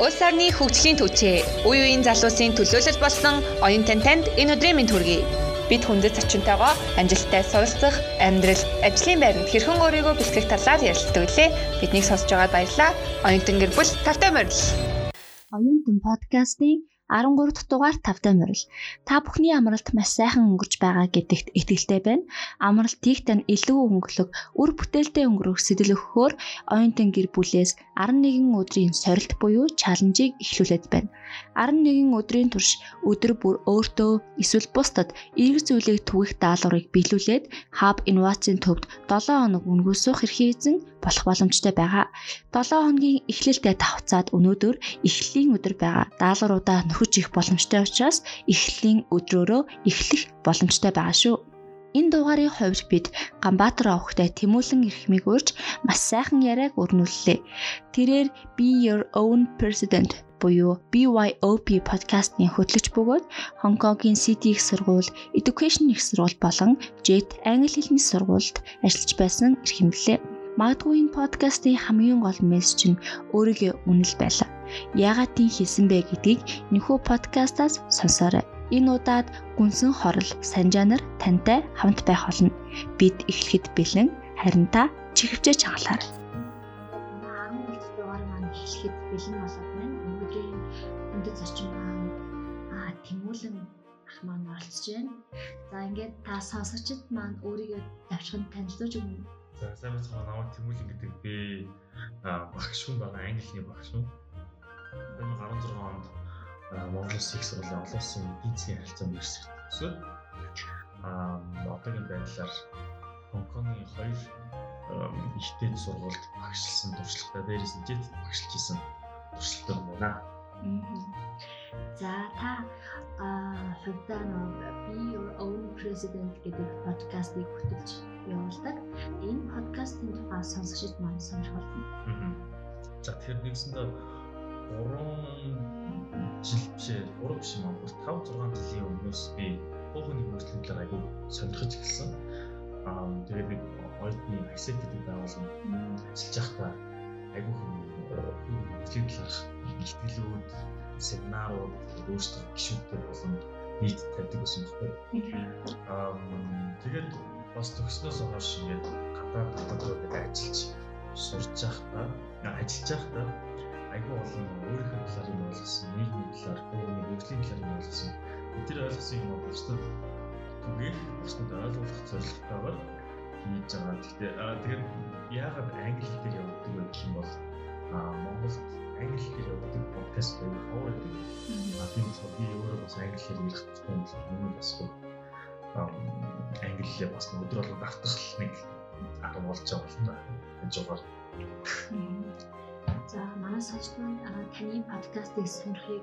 Улс орны хөгжлийн түвшээ, үе үеийн залуусын төлөөлөл болсон оюун тантанд энэ өдрийн мэнд хүргэе. Бид хүндэт зочинтойгоо амжилттай суралцах, амьдрал, ажлын байранд хэрхэн өөрийгөө бэлтгэх талаар ярилцдаг лээ. Биднийг сонсож байгаад баярлалаа. Оюутан гэр бүл тавтай морил. Оюутан подкастын 13 дахь дугаар тавтай морил. Та бүхний амралт маш сайхан өнгөрч байгаа гэдэгт итгэлтэй байна. Амралтыг тань илүү өнгөлөг, үр бүтээлтэй өнгөрөх сэтэл өгөхөөр оюутан гэр бүлээс 11 өдрийн сорилт буюу чаленжийг эхлүүлээд байна. 11 өдрийн турш өдөр бүр өөртөө эсвэл бусдад эрг зүйлийг түгэх даалгаврыг биелүүлээд хаб инновацийн төвд 7 хоног өнгөрсөх эрхий эзэн болох боломжтой байгаа. 7 хоногийн эхлэлтэй давцаад өнөөдөр эхлэлийн өдөр байгаа. Даалгавруудаа нөхөж их боломжтой учраас эхлэлийн өдрөөрөө эхлэх боломжтой байгаа шүү. Энэ дугаарын хувьд бид Ганбаатар овогтой тэмүүлэн эрхмийг урьж маш сайхан яриаг өрнүүллээ. Тэрээр Be Your Own President буюу BYOP подкастын хөтлөгч бөгөөд Хонконгийн City их сургууль, Education их сургууль болон JET англи хэлний сургуульд ажиллаж байсан эрхэмлээ. Магадгүй энэ подкастын хамгийн гол мессеж нь өөрийгөө үнэл байлаа. Яагаад тийм хийсэн бэ гэдгийг нөхөө подкастаас сонсоорой. Энэ удаад гүнсэн хорол Санжанар тантай хамт байх болно. Бид эхлэхэд бэлэн харин та чихвчээ чагалаарай. 13 дугаар маань эхлэхэд бэлэн болоод байна. Өнөөдрийн өндөд зочин маань аа тэмүүлэн ах маань оролцож байна. За ингээд та сонсогчд маань өөрийгөө давчхан танилцуулж өгнө. За сайн бацгаа намайг Тэмүүлэн гэдэг би багш хүн байгаа англи хэлний багш хүн. 2016 онд Монгол Улсын сургуулийн олон улсын эдийн харилцааны universitet төсөөд аа одоогийн байдлаар Хонконгийн хоёр ихтэй сургуульд багшлсан туршлагатай. Дээрээс нь жит багшилж исэн туршлагатай юм байна. За та хувьдаа нөө Be Your Own President гэдэг подкастыг хөтлөж явуулдаг. Энэ подкастын тухай сонсогчд маань сонирхолтой. За тэгэхээр нэгсэндээ 3 жил бишээ 3 биш юм аа 5 6 жилийн өмнөөс би хууны хөгжлийн талаар айгүй сонирхож эхэлсэн. Аа тэгээд нэг оюутны аксет гэдэг байгууллаганд ажиллаж байхдаа айгүй хөгжлийн талаарх ихтгэлүүд, семинарууд өөрсдөө гишүүнтэй болон нийт тавьдаг гэсэн байна. Аа тэгээд бас төгснөөс хойш ингээд гадаад хотуудад ажиллаж сурч байхдаа ажиллаж байхдаа айгүй олон өөрийнхөө талаар юм ойлгосон, нийгмийн талаар, өөрийн хөгжлийн талаар юм ойлгосон. Тэр ойлгосон юм уу бусдад түгээх, бусдад ойлгуулах зорилготойгоор хийж байгаа. Гэхдээ тэгэхээр яагаад англи хэл дээр явагддаг вэ гэх юм бол Монголд англи хэлээр явуулдаг подкаст байдаг ховор байдаг. А тийм болохоор би өөрөө бас англи хэлээр ярих юм шиг юм бас англи бас өдөр болгон давтах нэг арга болж байгаа байна. Энэ жугаар. За манай сонсогч маань таны подкастыг сонирхыг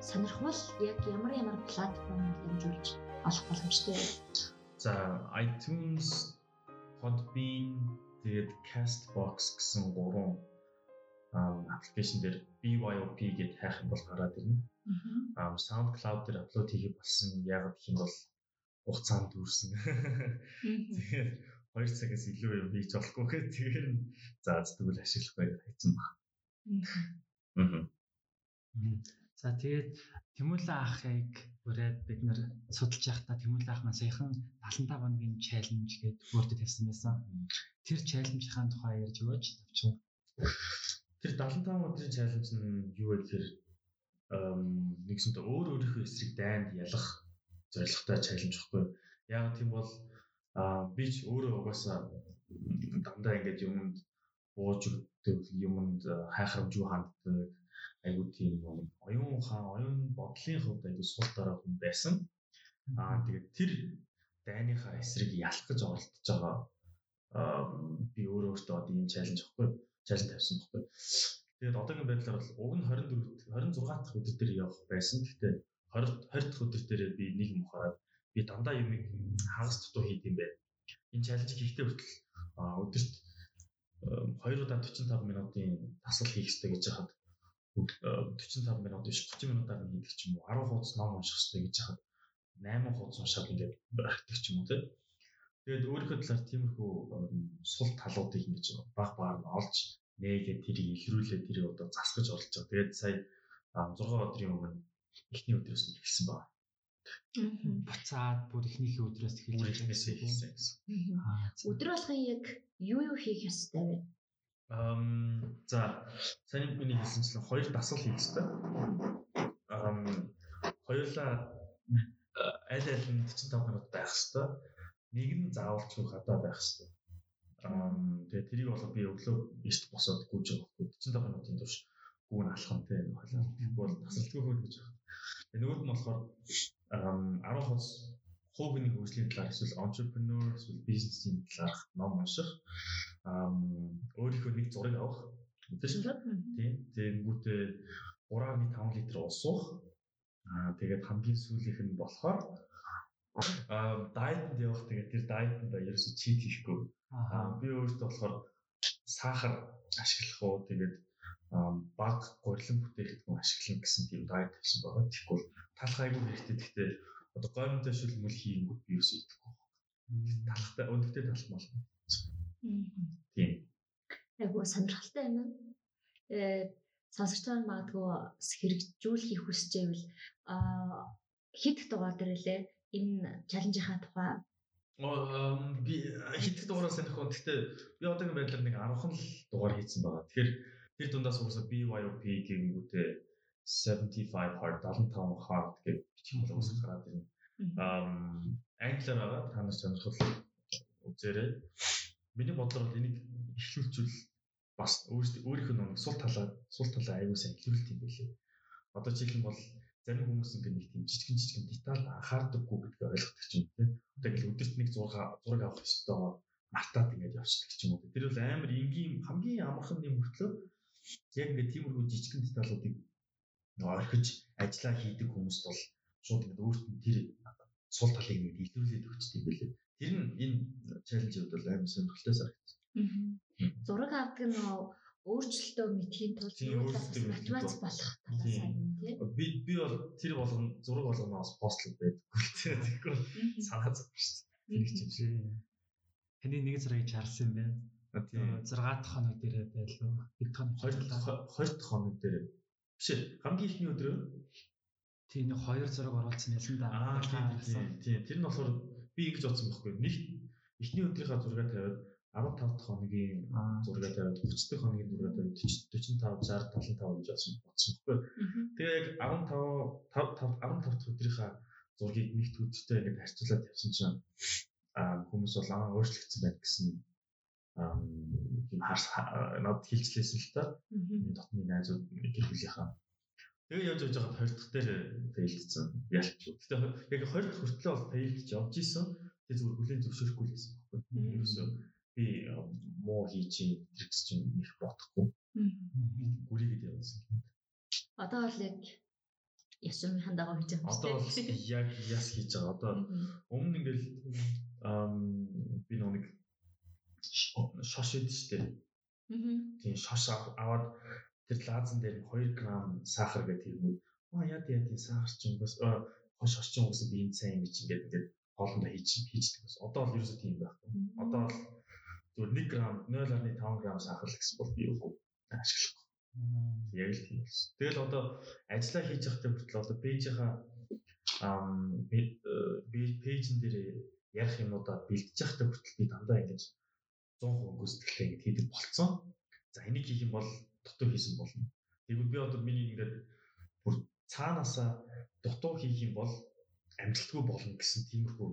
сонирхвол яг ямар ямар платформыг дамжуулж олох боломжтой вэ? За iTunes, Podbean, тэгээд Castbox гэсэн гурван аппликейшн дээр BYOP гэд хайх юм бол гараад ирнэ. Аа SoundCloud дээр апплод хийх болсон яг гэх юм бол хугацаанд дүүрсэн. Тэгэхээр 2 цагаас илүү юм хийж болохгүй гэхэд тэгэхээр за тэгвэл ашиглахгүй хайцсан баг. Аа. За тэгээд Тэмүүлэн ахыг бүрээд бид нэр судалж байхдаа Тэмүүлэн ах маань саяхан 75 хоногийн чаленж гэдэг бүрдэд тавьсан байсан. Тэр чаленжийн тухай ярьж өгөөч тавчаа. Тэр 75 өдрийн чаленж нь юу вэ гэхээр нэгсэнтэй өөр өөрийнхөө эсрэг дайнд ялах зорилготой чаленж баггүй. Яг тийм бол би ч өөрөө угаасаа дандаа ингэж юмд бууж өгдөг, юмд хайхрамжгүй ханддаг айгуу тийм оюун ухаан, оюун бодлын хувьд айгуу сул дараа хүн байсан. Аа тэгээд тэр дайныхаа эсрэг ялах гэж оролдож байгаа би өөрөө өөртөө одоо ийм чаленж авахгүй чаленж тавьсан баггүй. Тэгээд одоогийн байдлаар бол уг нь 24 26 дахь өдөр дээр явах байсан. Гэхдээ 20 20 дахь өдөр дээр би нэг юм ухаарад би дандаа юм хагас дутуу хийд юм байна. Энэ чаленж хийхдээ хүртэл өдөрт 2 удаа 45 минутын дасгал хийх хэрэгтэй гэж хаад 45 минут биш 30 минутаар нь хийдэг ч юм уу 10 хуудас ном унших хэрэгтэй гэж хаад 8 хуудас уншаад ингээд барахдаг ч юм уу тийм Тэгээд өөрийнхөө талаар тиймэрхүү сул талуудыг ингэж баг багаар нь олж нээгээд тэрийг илрүүлээд тэрийг одоо засгаж орлож байгаа. Тэгээд сая 6 өдрийн өмнө эхний өдрөөс нь эхэлсэн байна. Буцаад бүр эхнийхээ өдрөөс эхэлж эхэлсэн гэсэн. Аа. Өдөр болгон яг юу юу хийх ёстой вэ? Ам за сайн миний хэлсэнчлэн хоёр дасгал хийх хэрэгтэй. Ам хоёулаа аль аль нь 45 минут байх хэрэгтэй. Нэг нь заавалчгүй гадаа байх хэрэгтэй. Ам тэгээ тэрийг бол би өглөө бишт босоод гүйж байгаа хгүй 45 минутын турш гүүн алхам те хойлоо. Бол тасалдгүй хөл гэж байна. Нөгөөд нь болохоор ам 10 хоц хувийн хөгжлийн талаар эсвэл entrepreneur эсвэл бизнесийн талаарх ном унших. Өөрийнхөө нэг зураг авах. Тийм тийм тэгэнгүүтээ 3.5 литр ус уух аа тэгээд хамгийн сүүлийнх нь болохоор аа дайетанд явах. Тэгээд тэр дайетанда ерөөсө чит хийхгүй аа би өөртөө болохоор сахар ашиглах уу? Тэгээд баг гурилан бүтээгдэхүүн ашиглах гэсэн тийм дайет тавьсан байгаа. Тэгэхгүй талах айгүй хэрэгтэй. Гэхдээ одоо гоймонтой шүлмэл хийнгүүт би юус идэхгүй. Талахтай өндөгтэй талмал. Тийм. Айгу сонирхолтой юм байна. Э сонсогч нар магадгүй хэрэгжүүлэхийг хүсэж байвал а хэд дугаар дээр лээ энэ чаленжийнхаа тухай би хэд дугаараа сонирхоо. Гэхдээ би одоогийн байдлаар нэг 10хан л дугаар хийсэн байгаа. Тэгэхээр тэр дундаас уусаа BYOP гэнгүүтээ 75 hard 75 hard гэж юм уусах гараад ирнэ. Аа англиар байгаа та нар сонирхол үзээрэй. Миний бодлоор бол энийг эхлүүлчихвэл бас өөрийнхөө нэг сул талаа сул талаа аягүй сайн илрүүлт юм байлээ. Одоо жишээлх юм бол зарим хүмүүс ингэ нэг тийм жижигэн жижигэн деталь анхаардаггүй гэдгийг ойлгодог ч юм те. Одоо ингээл өдөрт нэг зураг зураг авах ёстой мартаад ингээд явчихдаг ч юм уу. Тэр бол амар энгийн хамгийн амархан юм хөртлөө яг ингээд тиймэрхүү жижигэн деталуудыг орхиж ажиллаа хийдэг хүмүүст бол шууд ингээд өөрт нь тэр сул талыг ингээд илрүүлээд өгчтэй юм байлээ. Тэр нь энэ чаленжид бол амар сонирхолтой санагдсан. зураг авдаг нь өөрчлөлтөө мэдхийн тулд мотивац болох талаас нь тийм. Би би бол тэр болгоно зураг болгоно бас постлог байдаггүй тийм. Тэгэхгүй санаа зовж шүү дээ. Таны нэг зургийг харсан юм байна. Тийм. 6 дахь хоног дээр байлуу. Хэд хоног 2 дахь хоног дээр биш хамгийн ихний өдрөө тийм нэг хоёр зураг оруулсан байсан да. Аа тийм тийм. Тэр нь болохоор би ингэж бодсон байхгүй. Нэг эхний өдрийнхаа зураг тавиад 15 дахь хоногийн зураг тавиад 30 дахь хоногийн зураг тавиад 45 60 75 гэж бодсон бодсон байхгүй. Тэгээ яг 15 15 дахь өдрийнхаа зургийг нэг төдөлтөй ингэж харьцуулаад явсан чинь аа хүмүүс бол аа өөрчлөгдсөн байна гэсэн юм харс над хилчлээсэн л та. Энэ дотны найзууд гэр бүлийнхаа Тэгээ явж явж байгаа 20 дахь дээр фейлдсэн. Ялч. Гэтэ яг 20 дахь хүртлээ бол фейлдж явж исэн. Тэгээ зүгээр хүлийн зөвшөөрөхгүй л байсан байхгүй. Ерөөсөө би муу хийж чинь тэрс чинь их бодохгүй. Гүрийгээд явсан. Одоо бол яг яшмын дагав хийж байгаа Одоо бол яг яс хийж байгаа. Одоо өмнө ингээл би нэг шош идэв штэ. Тийм шош аваад тэр лазан дээр 2 г сахар гэдэг юм. Аа яа яа тийм сахар ч юм бас хош юм уус би энэ сайн гэж ингээд ингээд хоолндоо хийж хийждэг бас. Одоо бол ерөөсөө тийм байхгүй. Одоо бол зүгээр 1 г 0.5 г сахар л гэсэн бол би үгүй ашиглахгүй. Яг л тийм болсон. Тэгэл одоо ажиллаа хийж явахдаа хүртэл одоо пэйжийнхаа ам пэйжэн дээр ярих юмудаа бэлдэж явахдаа хүртэл би дандаа ингэж 100% гүйцэтгэлтэй ингэж хийдэг болцсон. За энийг хийх юм бол дутуу хийсэн болно. Тэгвэл би одоо миний ингээд бүр цаанаасаа дутуу хийх юм бол амжилтгүй болно гэсэн тиймэрхүү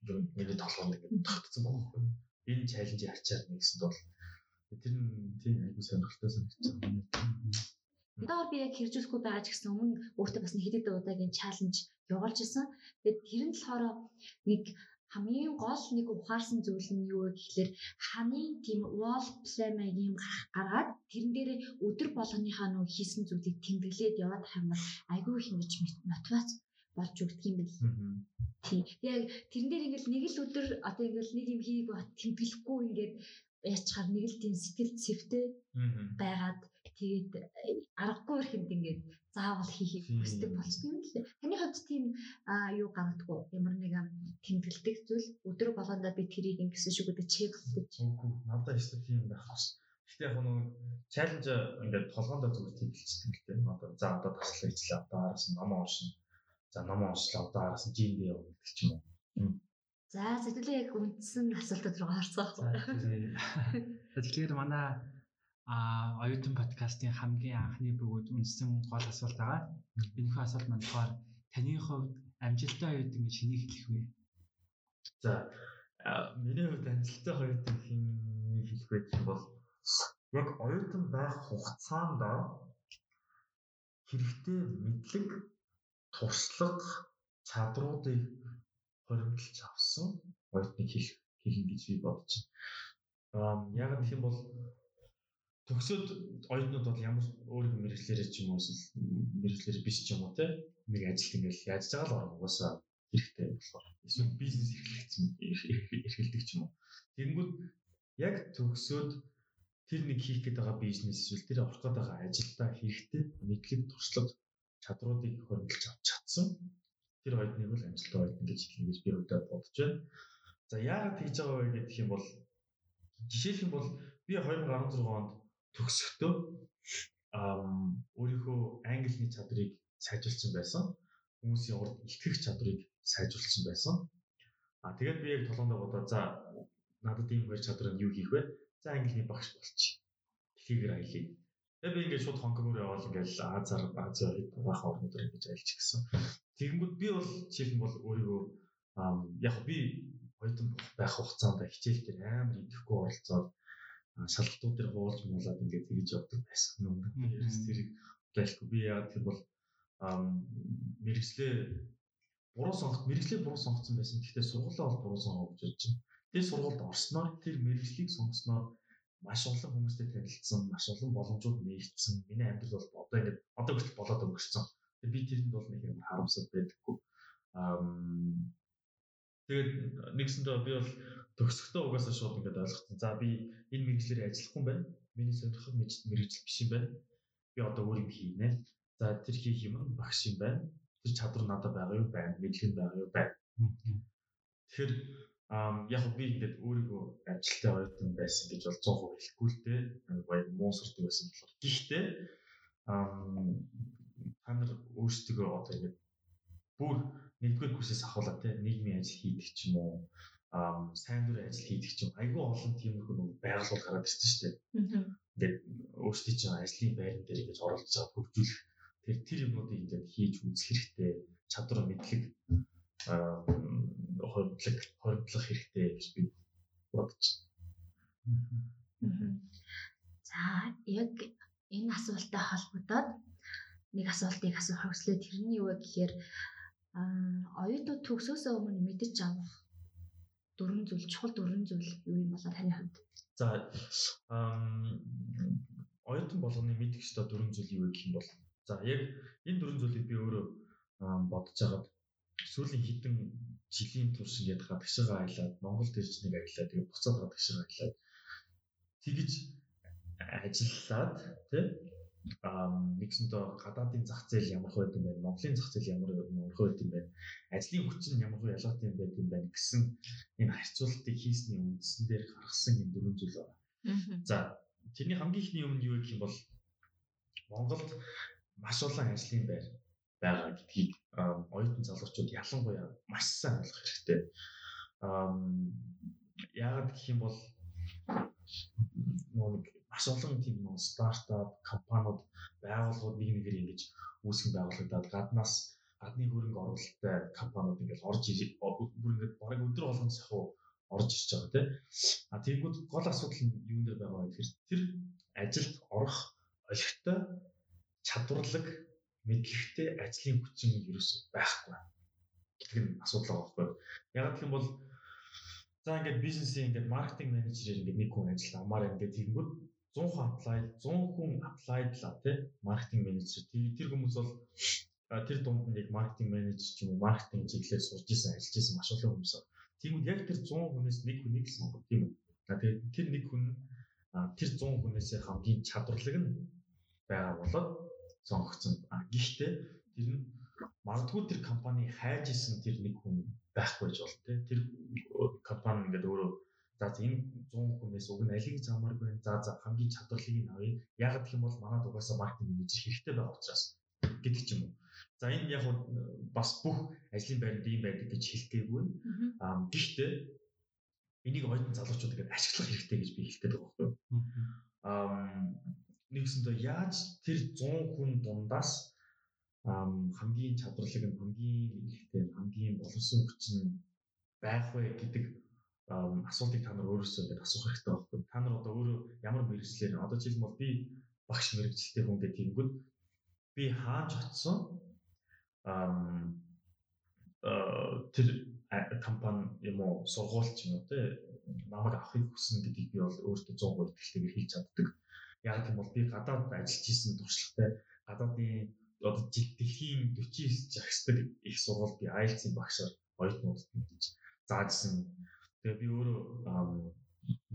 ингээд миний толгойд ингээд тогтцсон байгаа байхгүй. Энэ чаленжийг харчаад нэгсэнд бол тэр нь тийм айгүй сонирхолтой санагдсан. Одоо би яг хэрэгжүүлэхгүй байгаа ч гэсэн өмнө өөртөө бас нэг хэдэн удаагийн чаленж явуулж исэн. Тэгээд тэр нь болохоор нэг хамгийн гол нэг ухаарсан зүйл нь юу вэ гэхэлэр ханы тийм wall play-ийн гаргаад тэрэн дээр өдөр болгоныхаа нөө хийсэн зүйлийг тэмдэглээд яваад хаймаар айгүй их ингэж мотивац болж өгдөг юм бэл. Тийм. Яг тэрэн дээр ингээл нэг л өдөр одоо ингээл нэг юм хийг тэмдэглэхгүй ингээд яачаар нэг л тийм сэтгэл зэвтэй байгаад тэгээд аргагүй ихэнд ингээд заавал хийхийг хүсдэг болчихсон юм лээ. Таны хувьд тийм юу гаргадгүй ямар нэг тэмдэглэдэг зүйл өдөр болгондоо би тэрийг ингэсэн шүү гэдэг чек хийдэг. Үгүй надад эсвэл тийм байх бас Гэхдээ яг нэг чаленж ингээд толгоондоо зүгээр тэмэлцдэг л дээ. Одоо за одоо таслаа хийлээ. Одоо араас нь ном уншина. За ном уншлаа. Одоо араас нь жинд явна гэх юм уу. За сэтгэлээ яг үндсэн асуултад руу орцгоох. Тэгэхээр манай а оюутан подкастын хамгийн анхны бөгөөд үндсэн гол асуулт байгаа. Энэхүү асуулт маань болохоор таны хувьд амжилттай оюутан гэж хэнийг хэлэх вэ? За миний хувьд амжилттай оюутан хин хэлэх вэ гэх бол яг оюутан байх хугацаанд хэрэгтэй мэдлэг туршлага чадруудыг хоригдолж авсан оюутныг хэлэх хэлнэ гэж би бодож байна. Аа яг гэх юм бол төгсөөд оюутнууд бол ямар өөрийнхөө мэрэгчлэрээ ч юм уу эсвэл мэрэгчлэр биш ч юм уу те нэг ажилд ингээл яаж байгаа л орно угаасаа хэрэгтэй болохоор эсвэл бизнес эрхлэгдсэн эрхэлдэг ч юм уу. Тэгэнгүүт яг төгсөөд тэр нэг хийх гээд байгаа бизнес эсвэл тэр орох гээд байгаа ажилдаа хэрэгтэй мэдлэг туршлага чадруудыг хөрвүүлж авч чадсан. Тэр хоёрыг бол амжилттай байдсан гэж хэлнэ гэж би өдөө бодож байна. За яагаад тэгж байгаа вэ гэх юм бол жишээлх юм бол би 2016 онд төгсөхдөө өөрийнхөө англиний чадрыг сайжруулсан байсан. Хүмүүсийн урд илтгэх чадрыг сайжруулсан байсан. А тэгээд би яг толгондоо бодоо за надад ийм хоёр чадвар нь юу хийх вэ? За англи багш болчих. Дэлхийгээр аялъя. Тэгээд би ингээд шууд Хонконг руу яваал ингээд Азар, Азийн баах орнууд руу ингэж аялж гисэн. Тэгэнгүүт би бол жишээлбэл бол өөрийгөө яг би оюутан байх хугацаанд хичээл дээр амар идэвхгүй оролцоод шалгалтууд дээр хуулж муулаад ингээд тэгж явдаг байсан. Өмнө ерөөс тэрийг байлгүй би яг тэр бол мэрэгчлээ буруу сонгох мэрэгчлээ буруу сонгоцсон байсан. Гэхдээ сургуулаа бол буруу сонгоо гэж бодож байна. Тэр сургуульд орсноор тэр мэрэгчлийг сонгосноор маш олон хүмүүстэй танилцсан, маш олон боломжууд нээгдсэн. Миний амьдрал бол одоо ингээд одоо хүртэл болоод өнгөрсөн. Би тэрэнд бол нэг юм харамсал байдаггүй. Аа тэгээд нэгсэндээ би бол төгсөхдөө угаасаа шууд ингээд ойлгосон. За би энэ мэрэгчлэрээ ажиллахгүй юм байна. Миний сонирхох мэрэгжил биш юм байна. Би одоо өөр юм хийнэ. За тэр хийх юм багш юм байна. Тэр чадвар надад байгаа юу байна? Мэдлэг байгаа юу байна? Тэгэхээр яг би ингээд өөрийгөө ажилтаа оюутан байсан гэж бол 100% хэлэхгүй л дээ. Баяр муу сурдаг байсан болохоор. Гэхдээ та нар өөрсдөө одоо ингээд бүр нэгдүгээр курсээс ахуулаад те нийгмийн ажил хийдэг ч юм уу сайн дүр ажил хийдэг ч юм айгүй олон тиймэрхүү нэг байгууллага гараад ирсэн шүү дээ. Ингээд өөрсдийн чинь ажлын байран дээр ингэж оролцож байгаа хөгжүүлэх тэр тэр юмнуудыг ингээд хийж үзэх хэрэгтэй чадвар мэдлэг хоригдлог хоригдлох хэрэгтэй гэж би бодож байна. За яг энэ асуулттай холбогдоод нэг асуултыг асуух хүслээ тэрний юу вэ гэхээр оюутнууд төгсөөсөө өмнө мэдэж авах дөрвөн зүйл чухал дөрвөн зүйл юу юм болоо таны хувьд? За оюутан болгоны мэдэх ёстой дөрвөн зүйл юу гэх юм бол за яг энэ дөрвөн зүйлийг би өөрөө бодож байгаад сүүлийн хэдэн жилийн турш ингээд гадагшаа аялаад Монгол төрч нэг аялаад тэгээ буцаад гадагшаа аялаад тэгж ажиллаад тий нэгсэндээ гадаадын зах зээл ямар хөө юм бэ? Монголын зах зээл ямар хөө юм бэ? Ажлын хүч нь ямар хөө ялгаатай юм бэ юм байна гэсэн энэ харьцуултыг хийсний үндсэн дээр гаргасан юм дөрвөн зүйл байна. За тэрний хамгийн ихний өмнө юу гэх юм бол Монголд маш олон ажлын байр байгаа гэдгийг оюутан залуучууд ялангуяа маш сайн ойлгох хэрэгтэй. Яагаад гэх юм бол нэг маш олон тийм нөө стартап компаниуд байгууллагууд нэг нэгээр ингэж үүсгэн байгуулагдаад гаднаас гадны хөрөнгө оруулалттай компаниуд ингэж орж ирэх бүр ингэж бараг өдөр болгон сахуу орж ирж байгаа тийм. А тэгэнгүүт гол асуудал нь юунд дээр байгаа вэ гэхээр тэр ажилд орох олигтой чадварлаг мэдлэгтэй ажлын хүчин ерөөсөй байхгүй. гэдэг нь асуудал байгаа байхгүй. Яг гэх юм бол за ингээд бизнесийн ингээд маркетинг менежерээр ингээд нэг хүн ажил амаар ингээд тэгэнгүүт 100 хүн apply 100 хүн applied-лаа тий маркетинг менежер. Тэр хүмүүс бол тэр дунд нь яг маркетинг менежер ч юм уу маркетинг чиглэлээр сурж исэн, ажиллаж исэн маш олон хүмүүс. Тэгмэд яг тэр 100 хүнээс нэг хүнийг сонгох тийм үү. Тэгээд тэр нэг хүн тэр 100 хүнээсээ хамгийн чадварлаг нь байгаа болоод сонгогдсон. Гэхдээ тэр нь магадгүй тэр компани хайж исэн тэр нэг хүн байхгүй ч бол тэр компани ингээд өөрөө За энэ 100 хүнээс уг нь алийг замааргүй байна. За за хамгийн чадварлыг нь авъя. Яг гэх юм бол манад угаасаа маркетинг менежер хэрэгтэй байгаа учраас гэдэг ч юм уу. За энэ яг бас бүх ажлын байранд ийм байдаг гэж хэлтгээгүй. Аа гэхдээ энийг оюутан залуучуудад ашиглах хэрэгтэй гэж би хэлдэг байгаа байхгүй юу. Аа нэгсэндээ яаж тэр 100 хүн дундаас хамгийн чадварлаг нь хамгийн ихтэй хамгийн боловсон хүч нь байх вэ гэдэг асуултыг та нар өөрөөсөө ингээд асуух хэрэгтэй байхгүй. Та нар одоо өөрөө ямар мэрэгчлэр одоо жишээлбэл би багш мэрэгчлээ хүн гэдэг тэгэнгүүт би хааж очсон тэр компани юм уу сургуульч юм уу те намайг авахыг хүснэ гэдгийг би бол өөртөө 100% итгэлтэйгээр хэлж чаддаг. Яг тийм бол би гадаад ажиллаж исэн туршлагатай гадаадын одоо дэлхийн 49 жагсдаг их сургууль би IELTS-ийн багшаар оюутнуудад мэдээж заажсэн. Тэгээ би өөрөө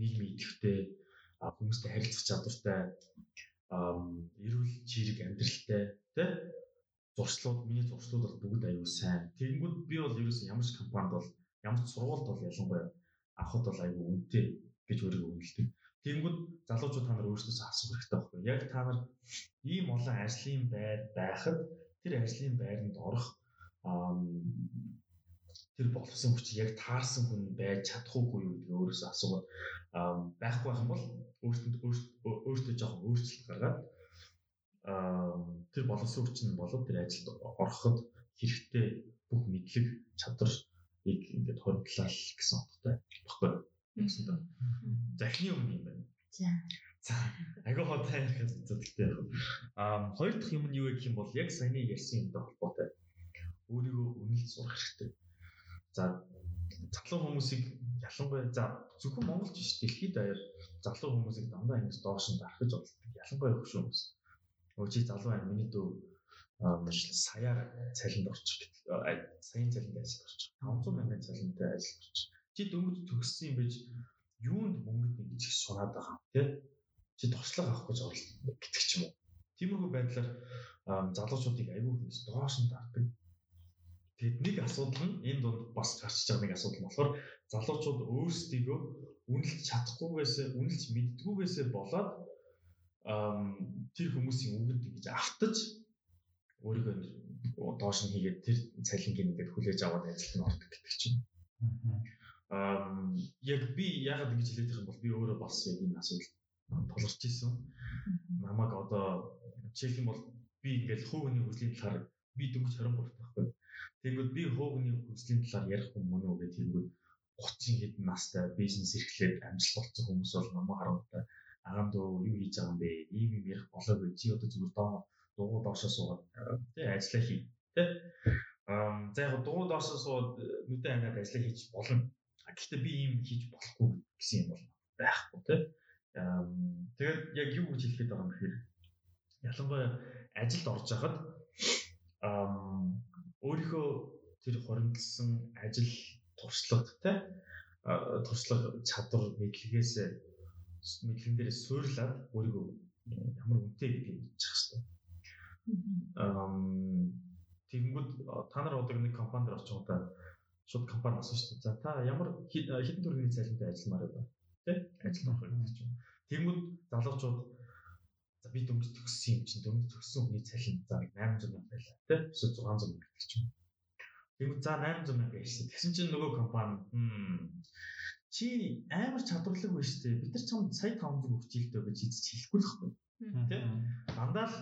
нийгмийн идэвхтэй хүмүүстэй харилцах чадвартай эрүүл чирэг амьдралтай тий зуршлууд миний зуршлууд бол бүгд аюул сайн. Тэгэнгүүт би бол ерөөс ямар ч компанид бол ямар ч сургуульд бол ялангуяа авахд бол аюул үнэтэй гэж өөрийгөө үнэлдэг. Тэгэнгүүт залуучууд та нар өөрсдөөсөө асуух хэрэгтэй байхгүй. Яг та нар ийм олон ажлын байр байхад тэр ажлын байранд орох тэр боловсон хүч яг таарсан хүн байж чадах уугүй юу гэдэг өөрөөсөө асуугаад байхгүй байх юм бол өөртөө өөртөө жоохон өөрчлөлт гаргаад тэр боловсон хүч нь болоод тэр ажилд ороход хэрэгтэй бүх мэдлэг чадварыг ингээд хоригдлаа гэсэн утгатай баггүй гэсэн даа. Захны өмнө юм байна. За. За. Агаа хотой ярих зүйлтэй яг. Аа хоёр дахь юм нь юу гэх юм бол яг саяны ярьсан юмтай холбоотой. Өөрийгөө үнэлж сурах хэрэгтэй. За залуу хүмүүсийг ялангуяа за зөвхөн Монголч биш дэлхийд даяар залуу хүмүүсийг дандаа ингэж доош нь дарахж болдог. Ялангуяа хөш хүмүүс. Өө чи залуу байна миний дүү саяар цалинд орчих саяын цалинд ажиллаж орчих 500 мянган цалинтай ажиллаж орчих чи дөнгөж төгссөн юм байж юунд мөнгөд ингэж их сураад байгаа тий чи туршлага авах гэж оролдсон гэдэг ч юм уу тиймэрхүү байдлаар залуучуудыг аягүй хүмүүс доош нь дардаг Тэгэд нэг асуудал нь энэ донд бас гарч байгаа нэг асуудал болохоор залуучууд өөрсдийгөө үнэлж чадахгүйгээс үнэлж мэддгүйгээс болоод тэр хүмүүсийн үгэнд ингэж автаж өөрийгөө доош нь хийгээд тэр цалингийн ингээд хүлээж аваад ажилд нь ордог гэдэг чинь. Аа яг би яагаад ингэж хэлээд байгаа юм бол би өөрөө бас яг энэ асуудал тулгарч ирсэн. Намайг одоо жишээлх юм бол би ингээд хуугийн хүслийн талаар би дөнгөж 23 таахгүй. Тэгэнгүүт би хуугийн хүслийн талаар ярих юм мөн үү гэх тэгэнгүүт 30 хэдэн настай бизнес эрхлээд амжилт олцсон хүмүүс бол намайг харангуйтай агаан дөө юу хийж байгаа юм бэ? Ийм юм ярих болоогүй. Чи одоо зүгээр доо дуу доошоо суугаад тий ажиллаа хий. Тий. Аа за яг дуу доошоо суугаад нүдэн ангаад ажиллаа хийж болно. Гэхдээ би ийм хийж болохгүй гэсэн юм бол байхгүй тий. Аа тэгээд яг юу гэж хэлэхэд байгаа юм гэхээр ялангуяа ажилд орж хахад аа өөрийнхөө тэр хоригдсан ажил туршлага тий туршлага чадвар мэдлэгээс мэдлэгэн дээр суйрлаад өөрийгөө ямар үнэтэй гэдгийг мэдчих хэвээр. Аа тэгэнгүүт та нар одоо нэг компанид орж байгаа шууд компани асууж шүү дээ. За та ямар хэдэн төгрөгийн цалинтай ажилламаар байна? Тэ? Ажил авах гэдэг чинь. Тэгэнгүүт залуучууд за би дөнгөж төгссөн юм чинь дөнгөж төгссөн хүний цалин за 800 мянга байлаа. Тэ? Эсвэл 600 мянга гэдэг чинь. Тэгвэл за 800 мянга ярьсан. Тэгсэн чинь нөгөө компани чи амар чадварлаг байна шүү дээ. Бид нар чамд сая 500 өгч ийлдэ гэж эзэж хэлэхгүй л хэвгүй. Тэ? Дандаа л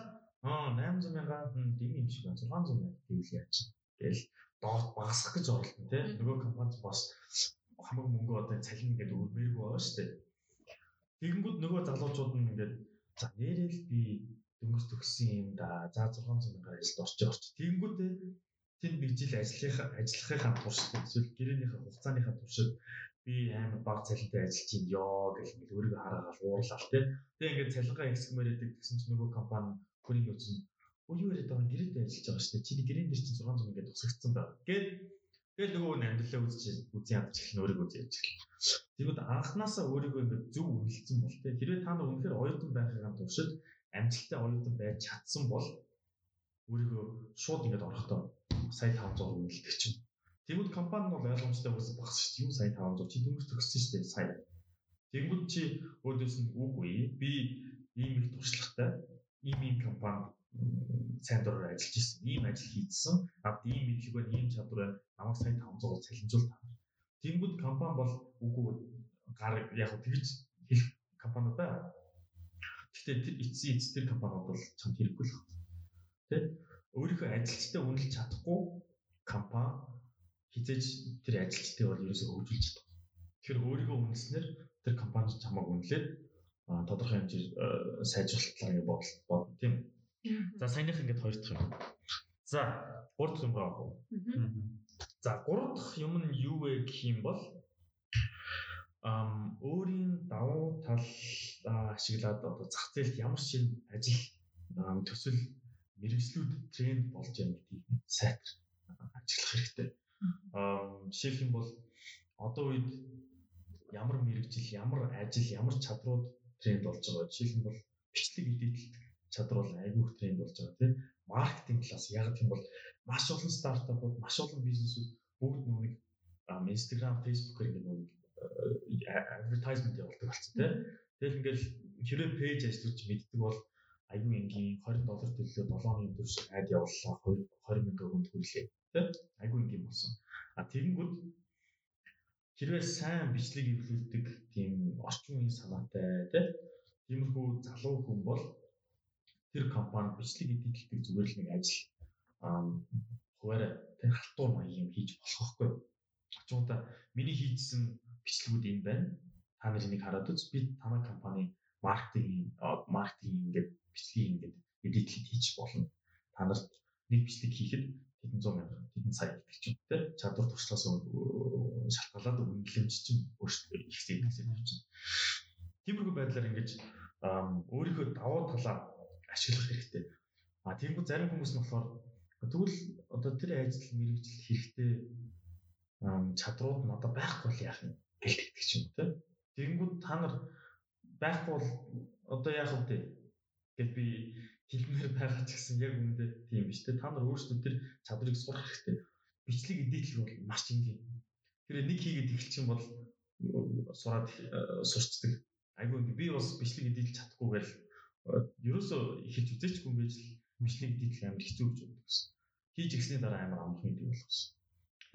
аа 800 мянга дэм юм шиг байна. 600 мянга гэвэл яач. Тэгэл доот багасгах гэж оролдсон тий. Нөгөө компанид бас хамаг мөнгө одоо цалин ингээд өрмээргүй байгаа шүү дээ. Тэгэнгүүт нөгөө залуучууд нь ингээд за нэрэл би дөнгөж төгссөн юм да. За 600 мянгаар ажилд орчих орчих. Тэгэнгүүтээ тэнд нэг жил ажиллахын ажиллахын туршид эсвэл гэрээнийхээ хугацааныхаа туршид би амар баг цалинтай ажиллаж ин ёо гэх ингээд өөрийгөө хараагаал уурлал тий. Тэгээ ингээд цалингаа ихсгмээр байдаг гэсэн чинь нөгөө компани хүний нь өө юу яриад байгаа гэрээдээ ажиллаж байгаа шүү дээ. Чиний гэрэн дээр чинь 600 ингээд тусагдсан байна. Гэт тэгэл нөгөө нь амьдралаа үзэж үзэн ядч эхлэн өөрийгөө үзэж эхэллээ. Тэгвэл анханасаа өөрийгөө ингээд зөв үнэлсэн бол тий. Хэрвээ та нар үнэхээр оюутан байхын туршид амжилттай оюутан байж чадсан бол өөрийгөө шууд ингээд орохдоо сая 500 үнэлдэг чинь Тэгвэл компани нь бол ойлгомжтой үс багс шүү дээ. Юу сая 500 чи дөнгөж төгссөн шүү дээ. Сая. Тэнгүүд чи өөдөөс нь үгүй би ийм их туршлагатай ийм ийм компанид сайн дураар ажиллаж ирсэн. Ийм ажил хийсэн. Над ийм мэдлэг байна, ийм чадвар байна. Намайг сайн 500-аар цалинжуул та. Тэнгүүд компани бол үгүй гар яг тэгж хэлэх компани байна. Гэхдээ эцсийн эц тэр компаниуд бол чамд хэрэггүй л байна. Тэ? Өөрийнхөө ажилчтай үнэлж чадахгүй компани хизээж тэр ажилчтай бол ерөөсөө хөгжүүлж чадахгүй. Тэгэхээр өөрийгөө үнэлснээр тэр компани чамайг үнэлээд тодорхой хэмжээр сайжруулалт ингэ бодол тийм. За саяных ингээд хоёр дахь юм. За гурав дахь юм байгаа уу? За гурав дахь юм нь юу вэ гэх юм бол ам өөрийн давуу тал ашиглаад одоо зах зээлд ямар шинэ ажил төсөл мэрэгжлүүд тренд болж байна гэдгийг сайтар ажиглах хэрэгтэй. Аа жишээлх юм бол одоо үед ямар мэрэгжил, ямар ажил, ямар чадрууд тренд болж байгаа. Жишээлх юм бол бичлэг эдитэлт чадвар бол айгүйх тренд болж байгаа тийм. Маркетинг талаас яг гэх юм бол маш олон стартапууд, маш олон бизнесүүд бүгд нүг Instagram, Facebook-ээр ингэ нүг advertisement явуулдаг болсон тийм. Тэгэл ингээл хэрэв пэйж ажиллаж мэддэг бол аюу энгийн 20 доллар төлөө 7 хоногийн турш ад явууллаа 20 мянган хүнд хүрлээ тийм аюу энгийн болсон. А тэгэнгүүт хэрвээ сайн бичлэг эвлүүлдэг тийм орчин үеийн санаатай тийм тиймэрхүү залуу хүн бол тэр компанид бичлэг эдитэлдэг зүгээр л нэг ажил хуваараа тэр халтур маяг юм хийж болох байхгүй. Очиудаа миний хийжсэн бичлэгүүд энэ байна. Та нар энийг хараад үз. Би танай компани маркетинг маркетинг ингээд бичлэгийг ингээд эдитлэд хийж болно. Та нарт нэг бичлэг хийхэд хэдэн зуун мянга, хэдэн сая гэдэг ч юм те чадвар туршлагаас шалтгаалаад үнэлэмж чинь өөрсдөө их зэйдэг гэсэн. Тиймэрхүү байдлаар ингэж өөрийнхөө давуу талаа ашиглах хэрэгтэй. А тиймгүй зарим хүмүүс нь болохоор тэгвэл одоо тэр ажил мэрэгжил хэрэгтэй чадрууд нь одоо байхгүй л яах юм гэлтэгдэг ч юм уу те. Тэгэнгүүт та нар байхгүй бол одоо яах вэ? Гэт би хэлмээр байгаа ч гэсэн яг үүндээ тийм биш те. Та нар өөрсдөө тэр чадрыг сурах хэрэгтэй. Бичлэг эдитлэг бол маш энгийн. Тэр нэг хийгээд эхэлчих юм бол сураад э, сурчдаг. Айгүй би бас бичлэг эдитлж чадахгүйгээл ерөөсөө ихэж үзээчгүй юм байж л бичлэг эдитлэх амар хэцүү гэж боддог гэсэн. Хийж игсний дараа амар амархан гэдэг болгосон.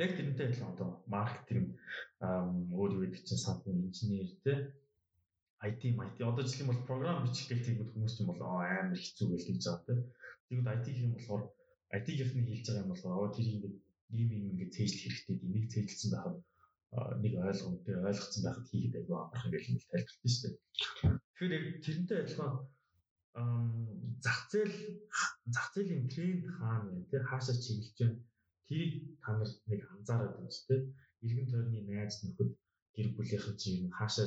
Яг тэрнтэй адилхан одоо маркетинг өөр гэдэг чинь санхүү инженер те IT IT одоо жишээ нь бол програм бичих гэдэг хүмүүс чинь бол амар хэцүү гэж хэлж байгаа те. Тэгвэл IT гэх юм болохоор IT-гийнхний хэлж байгаа юм болохоор тэр ингээд ийм ийм ингээд цээжлэх хэрэгтэй энийг цээжлсэн байхад нэг ойлгомжтой ойлгоцсон байхад хийхэд аягүй амархан гэж хэлж тайлбарлалтай шүү дээ. Тэгэхээр тэрнтэй адилхан зах зээл зах зээлийн тренд хаана вэ те хаашаа чиглэж байна тэрийг та нар нэг анзаараад байна шүү дээ. Иргэн тойрны найз нөхөд гэр бүлийнхэн чинь хаашаа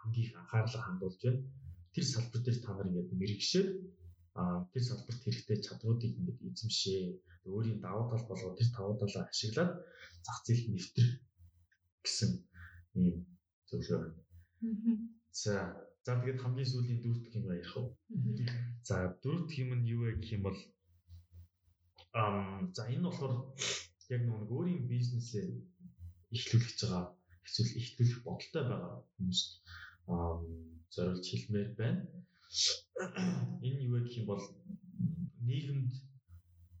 хамгийн их анхаарлаа хандуулж байна. Тэр салбар дээр та нар ингээд мэрэгшээ а тэр салбарт хэрэгтэй чадруудыг ингээд эзэмшээ. Өөрийн давуу тал болгоод тэр давуу талаа ашиглаад зах зээлд нэвтрэх гэсэн ийм зөвлөгөө. За за тэгээд хамгийн сүүлийн дөрөвт юм ярих уу? За дөрөвт юм нь юу вэ гэх юм бол ам за энэ болохоор яг нэг өөрийн бизнесээ эхлүүлж байгаа эсвэл ихтүүлэх бодолтой байгаа хүмүүст зориулж хэлмээр байна. Энэ юу вэ гэх юм бол нийгэмд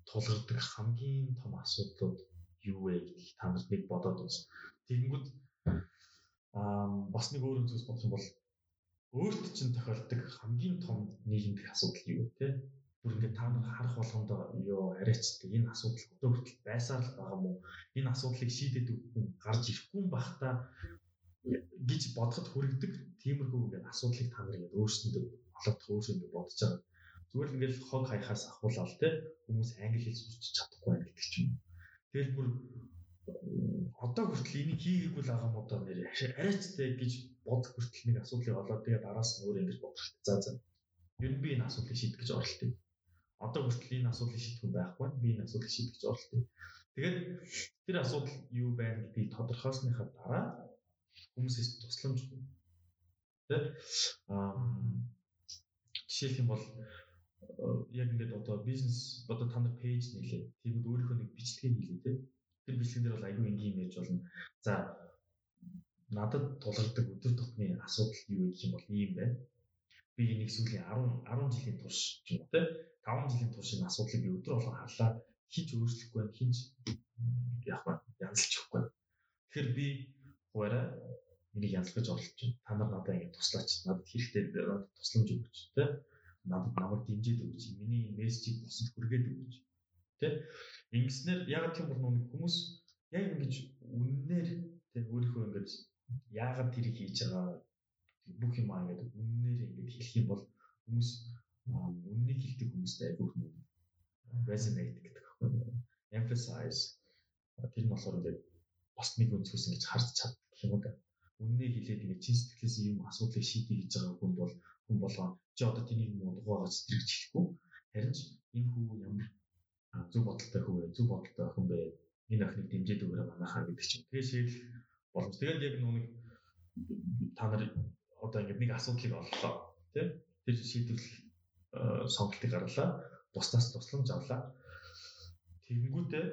тулгардаг хамгийн том асуудлууд юу вэ гэдгийг та нарт нэг бодоод үз. Тэгэнгүүт аа бас нэг өөр зүйлс бодох юм бол өөрт чинь тохиолддог хамгийн том нийгэмдэх асуудал юу вэ те? бүр ингээд та нар харах болгонд ёо арайч энэ асуудал одоо хүртэл байсаар л байгаа мó энэ асуудлыг шийдэд үгүй гарч ирэхгүй юм бах та гэж бодоход хүрэгдэг тиймэрхүү ингээд асуудлыг та нар ингээд өөрсөндөө олоод өөрсөндөө бодож байгаа. Зүгээр л ингээд хог хаяхаас ахуулаад те хүмүүс англи хэл сурч чадахгүй байх гэдэг ч юм. Тэгэл бүр одоо хүртэл энийг хийгээгүй л байгаа юм одоо нэр арайчтай гэж бодох хүртэл нэг асуудлыг олоод тэгээ араас нь өөр ингэж бодох хэрэгтэй. За за. Ер нь би энэ асуудлыг шийдэх гэж оролдъё одоо хүртэл энэ асуудлыг шийдэх хүн байхгүй. Би энэ асуудлыг шийдэх гэж оролдъё. Тэгээд тэр асуудал юу байна гэдгийг тодорхойлсныхаа дараа хүмүүсээс тусламж тэ аа жишээлх юм бол яг ингээд одоо бизнес одоо та нар пэйж нээлээ. Тэгвэл өөрийнхөө нэг бичлэгээ хийлээ тэ. Тэр бичлэгэн дээр бол аюу энгийн имиж болно. За надад тулгардаг өдөр тутмын асуудал юу гэх юм бол ийм байна. Би энийг сүүлийн 10 10 жилийн турш ч юм уу те 5 жилийн турш энэ асуудлыг өдөр болгон харлаа хинч өөрчлөхгүй байна хинч яг ба янзлчихгүй. Тэгэхээр би хуваараа энийг янзлах гэж оролдож байна. Та нар надад ингэ туслаач. Надад хэрэгтэй надад тусламж өгөөч те. Надад намайг дэмжиж өгөөч. Миний мессежийг бусад хүргээд өгөөч. Тэ? Ингэснээр яг тийм бол нүг хүмүүс яг ингэж үннээр тэг өөрийнхөө ингэж яагаад тэрийг хийж байгаа бүх юм аа ингээд үннээр ингээд хэлэх юм бол хүмүүс үннийг хэлдэг хүмүүстэй айгүй хүн resonate гэдэг аахгүй emphasize тэр нь болохоор ингээд босны өнцгөөс ингэж харж чаддаг юм да. Үннийг хэлээд ингээд чин сэтгэлээс юм асуудлыг шийдэх гэж байгаа хүн бол хүн болоо чи одоо тэнийг юм угаагач тэрэг хэлэхгүй харин ч энэ хүү ямар зөв бодолтой хүү зөв бодолтой охин бэ энэ охиныг дэмжиж өгөөрэй манайхаа гэдэг чинь. Тэгээ шийдэл боломж. Тэгээд яг нүг та нар одоо ингээд нэг асуудлыг оллоо. Тийм тэр шийдвэр сонголтыг гарлаа бусдаас тусламж авлаа тэгэнгүүтээ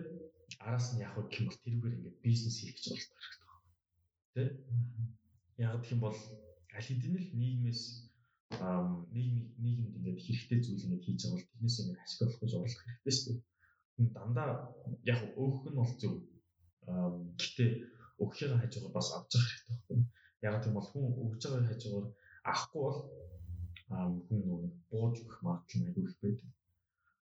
араас нь яг гэх юм бол тэрүүгээр ингээд бизнес хийх гэж оролдох хэрэгтэй байна тийм яг гэх юм бол аль хэдийн л нийгмээс нийгэм нийгэмд ингээд хэрэгтэй зүйл ингээд хийж байгаа бол тэрнээс ингээд ашиглах гэж оролдох хэрэгтэй шүү дээ. Дандаа яг өөх нь бол зөв. Гэхдээ өгөхийг хажуугаар бас авч явах хэрэгтэй байхгүй яг тийм бол хүн өгж байгаа хажуугаар авахгүй бол хүн нөгөө бууж өгөх магадлал айгүй их байдаг.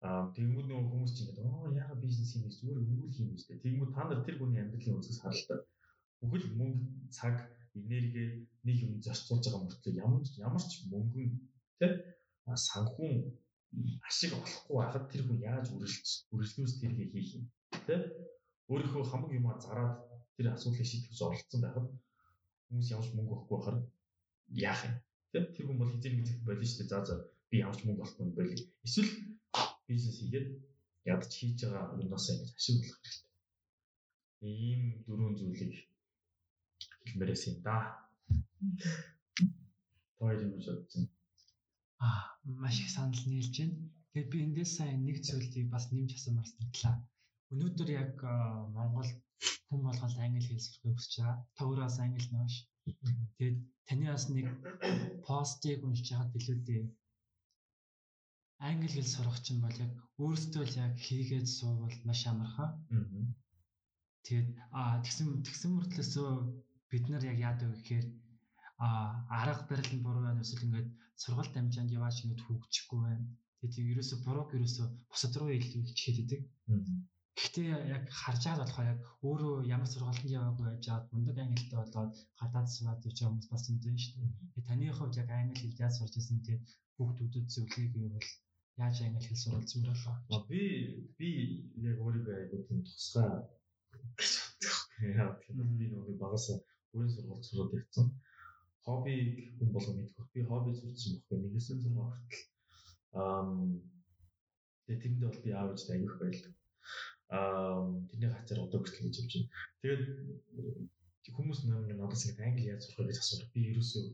Аа тэгмүүд нөгөө хүмүүс чинь ингээд оо яага бизнес хийх зүгээр өнгөл хийх үстэй. Тэгмүүд та нар тэр хүний амьдралын үнсээс харалтаа бүхэл мөнгө цаг энерги нэг юм зарцуулж байгаа мөртлөө ямар ямар ч мөнгөн тий санхүүн ашиг олохгүй байхад тэр хүн яаж үргэлж үргэлжлүүлж тэргээ хийх юм тий өөрийнхөө хамаг юмаа зараад тэр асуудлыг шийдэх зорилгоцсон байхад хүмүүс ямарч мөнгө өгөхгүй байхаар яах юм? Тийм тэр хүн бол хизээ нэг зүйл болно шүү дээ. За за би ямарч мөнгө олохгүй байл эсвэл бизнес хийгээд ядч хийж байгаа юмнасаа ингэж ашиг болох хэрэгтэй. Ийм дөрвөн зүйлийг хэлмээрээс юм да. Тойр юм шиг аа маш их санал нийлж байна. Тэгээд би эндээс сайн нэг зүйлийг бас нэмж асуумаар санагдлаа өнөөдөр яг Монгол хүн болгоод англи хэл сурахыг хүсэж байгаа. Та өөрөө бас англи нөөш. Тэгээд таны бас нэг постыг уншиж хаад билүүдээ. Англи хэл сурах чинь бол яг өөрөөсөө л яг хийгээд суувал маш амархан. Тэгээд аа тэгсэн тэгсэн мөртлөөсөө бид нар яг яадаг вэ гэхээр а арга барил нь буруу байна эсвэл ингээд сургалт амжаанд яваач ингээд хөгжихгүй байна. Тэгээд ерөөсө бурууг ерөөсө бусад руу илүү хичээдэг. Гэхдээ яг харж байгаа болохоор яг өөрөө ямар сургалтанд яваагүй байжаад мундаг англитай болоод гадаад сураад явж байгаа хүмүүс бас зүйн шүү дээ. Таны хувьд яг англи хэл яаж сурч ирсэн те хүүхдүүдэд зөвлөе гэвэл яаж англи хэл сурвал зүгээр болоо. Би би яг өөрийгөө айгуу тийм тусгай гэж боддог. Яг тийм би нөгөө багаас бүрийн сургалт сураад явцсан. Хоббиг хүн болго мэдэх. Би хобби сурсан байхгүй. Нэгээс нь сургаа хүртэл. Аа тэгээ тэрэндээ бол би аавч айгуух байлаа аа тэрний хацаар одоо хүртэл хийж явж байна. Тэгээд хүмүүс намайг надаас ингэ англи яаж сурах гэж асуух. Би ерөөсөө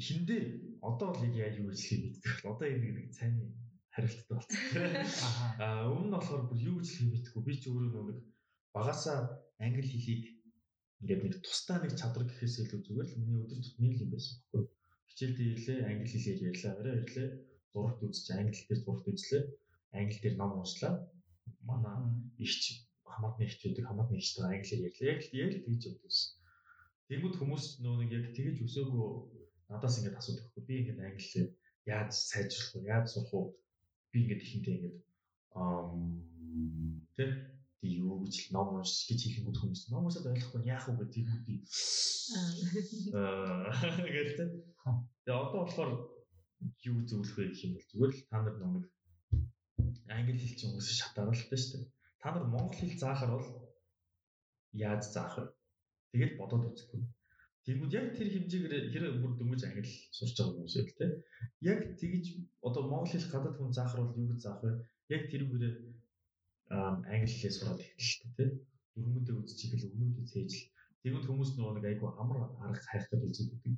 эхэндээ одоо л яг яаж юу гэж хэлэх вэ? Одоо энэ нэг сайн хариулттай болсон. Аа өмнө нь болохоор бүр юу гэж мэдэхгүй. Би ч өөрөө нэг багасаа англи хэлийг ингээд нэг тусдаа нэг чадвар гэхээс илүү зүгээр л миний өдөр тутмын юм байсан байхгүй. Хичээлдээ ирлээ англи хэлээр ярьлаа. Орой ирлээ зурагт үзэж англи дээр зурагт үзлээ. Англи дээр ном уншлаа манай ихч хамаатны ихчүүдийг хамаатны ихчтэй англиар ярьлаа. Яг л яг л тэгж өгдөөс. Тэгмэд хүмүүс нөө нэг яг тэгэж өсөөгөө надаас ингэж асуудаг байхгүй. Би ингэж англиар яаж сайжруулах вэ? Яаж сурах вэ? Би ингэж ихэнтэй ингэж аа тэг би юу гэж ном уншиж гэж хэлэнгүүт хүмүүс ном уншаад ойлгохгүй яах вэ гэдэг юм би аа гэлтэй. Тэгээ одоо болохоор юу зөвлөх вэ гэх юм бол зүгээр л та нар нэг англи хэл чинь хүмүүс шатааралтай шүү дээ. Та нар монгол хэл заахаар бол яаж заах вэ? Тэгээд бодоод үзэхгүй. Тэгмүүд яг тэр хэмжээгээр хэрэг бүр дөнгөж англи сурч байгаа хүмүүс байл те. Яг тэгж одоо монгол хэл гадаад хүн заахаар бол юу гэж заах вэ? Яг тэрүүгээр англи хэлээ сураад эхэлдэг те. Дөрмөдөө үзчих хэл өгнүүдээ цээжл. Тэгвэл хүмүүс нөгөө нэг айгүй амар арга үзээд өгдөг.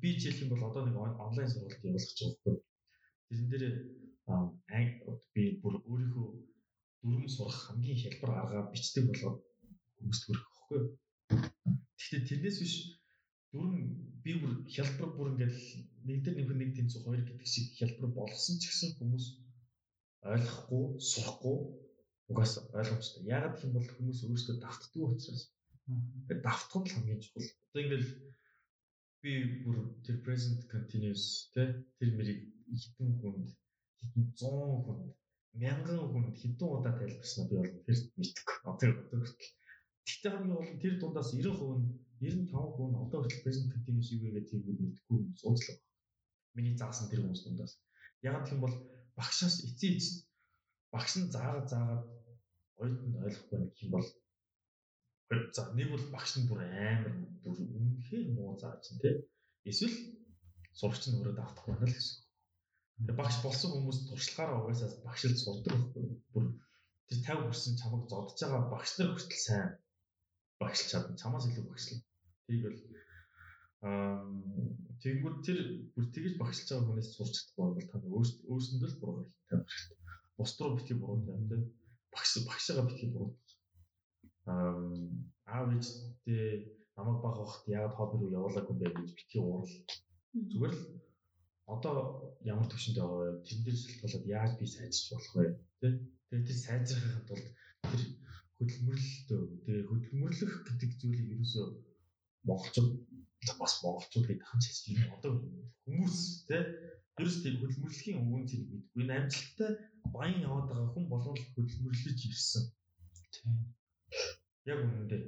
Би жишээлх юм бол одоо нэг онлайн сургалт явуулах гэж байгаа. Тэрэн дээр би бүр өөрийнхөө дүрм сурах хамгийн хялбар аргаа бичдэг болоод хүмүүст хүрэх хөхгүй. Гэхдээ тэрнээс биш дөрөн би бүр хялбар бүр ингээл нэг дээр нэг нэг тэнцүү хоёр гэдэг шиг хялбар болгосон ч гэсэн хүмүүс ойлгохгүй, сурахгүй угаасаа ойлгомжтой. Яагаад гэх юм бол хүмүүс өөрсдөө давтдаг учраас. Тэгээд давтах нь хамгийн чухал. Одоо ингээл би бүр тэр present continuous тэ тэр мэрийг хитэн хүнд хитэн 100 хүнд мянган хүнд хитэн удаа тайлбарснаа би бол тэр мэдгүй. Одоо одоо хүртэл. Тэгтээ хамгийн гол нь тэр дундаас 90% нь 95% нь одоо хүртэл continuous юу вэ гэдэг тийм мэдгүй сууцлаа. Миний заасан тэр хүмүүс дундаас. Ягаад гэх юм бол багшаас эцээ эц багш нь заагаад заагаад оюутанд ойлгохгүй гэх юм бол за нэг бол багш нь бүр амар бүр үнэхээр муу зааж чинь тий. Эсвэл сурагч нь өөрөө давтахгүй байна л гэсэн. Багш болсон хүмүүс туршлагаараа угаасаа багшлж сурдаг байхгүй. Бүр тэр 50 хүрсэн чамайг зодож байгаа багш нар хүртэл сайн багшлж чадна. Чамаас илүү багшлаа. Тийг бол аа тэгэнгүүт тэр бүр тэгж багшлж байгаа хүнээс сурч чадахгүй бол та өөрсөндөө л буруу хэлдэг хэрэгтэй. Бус руу битгий буруу тань тий багш багшаага битгий буруу. Аа аав ээжтэй намайг баг байхад яагаад хобби руу явуулаагүй юм бэ гэж битгий уурал. Зүгээр л одоо ямар төвшөнд байгаа вэ? Дээр шалтгаалаад яаж би сайжирч болох вэ? Тэ? Тэгээд тэр сайжрахын тулд тэр хөдөлмөрлөлтөө тэгээ хөдөлмөрлөх гэдэг зүйлийг ерөөсөө монголчууд бас монголчууд гэдэг хань ч юм одоо хүмүүс тэ ерөөс тэр хөдөлмөрлөхийн өвгөн зэрэг мэдгүй. Энэ амжилттай баян яваад байгаа хүн болгол хөдөлмөрлөж ирсэн. Тийм. Яг үнэндээ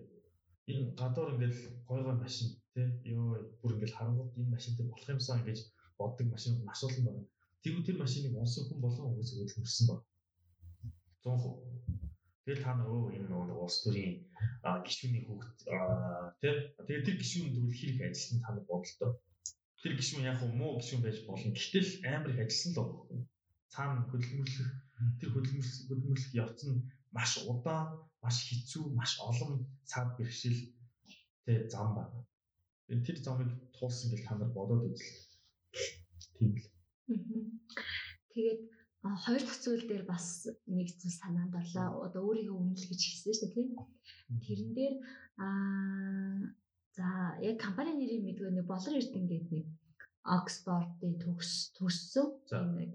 энэ гадуур ингээл гой гой машин тий ёо бүр ингээл харангууд энэ машинтай болох юмсан гэж боддог машин маш олон байна. Тэгвэл тэр машиныг унсан хүн болгон угсаа хөдөлмөрсөн байна. 100%. Тэгээд та нар өө энэ нөгөө улс төрийн гишүүний хүүхд тий тэгээд тэр гишүүн тэгвэл хэрэг ажилласан та нар бодолтой. Тэр гишүүн яг уу муу гишүүн байж болно. Гэтэл амар их ажилласан л байна цаана хөдөлмөрлөх тэр хөдөлмөрлөх хөдөлмөрлөх явц нь маш удаан, маш хэцүү, маш олон цаад бэрхшээл тэ зам байна. Тэр замыг туулсан гэж та нар бодоод үзлээ. Тийм л. Тэгээд хоёр дахь зүйл дээр бас нэг зүйл санаанд орлоо. Одоо өөрийгөө үнэл гэж хэлсэн шүү дээ тийм. Тэрэн дээр аа за яг компани нэрийг мэдгүй нэг болор эрдэнэ гэдэг нэг Оксфордын төгс төрсөн нэг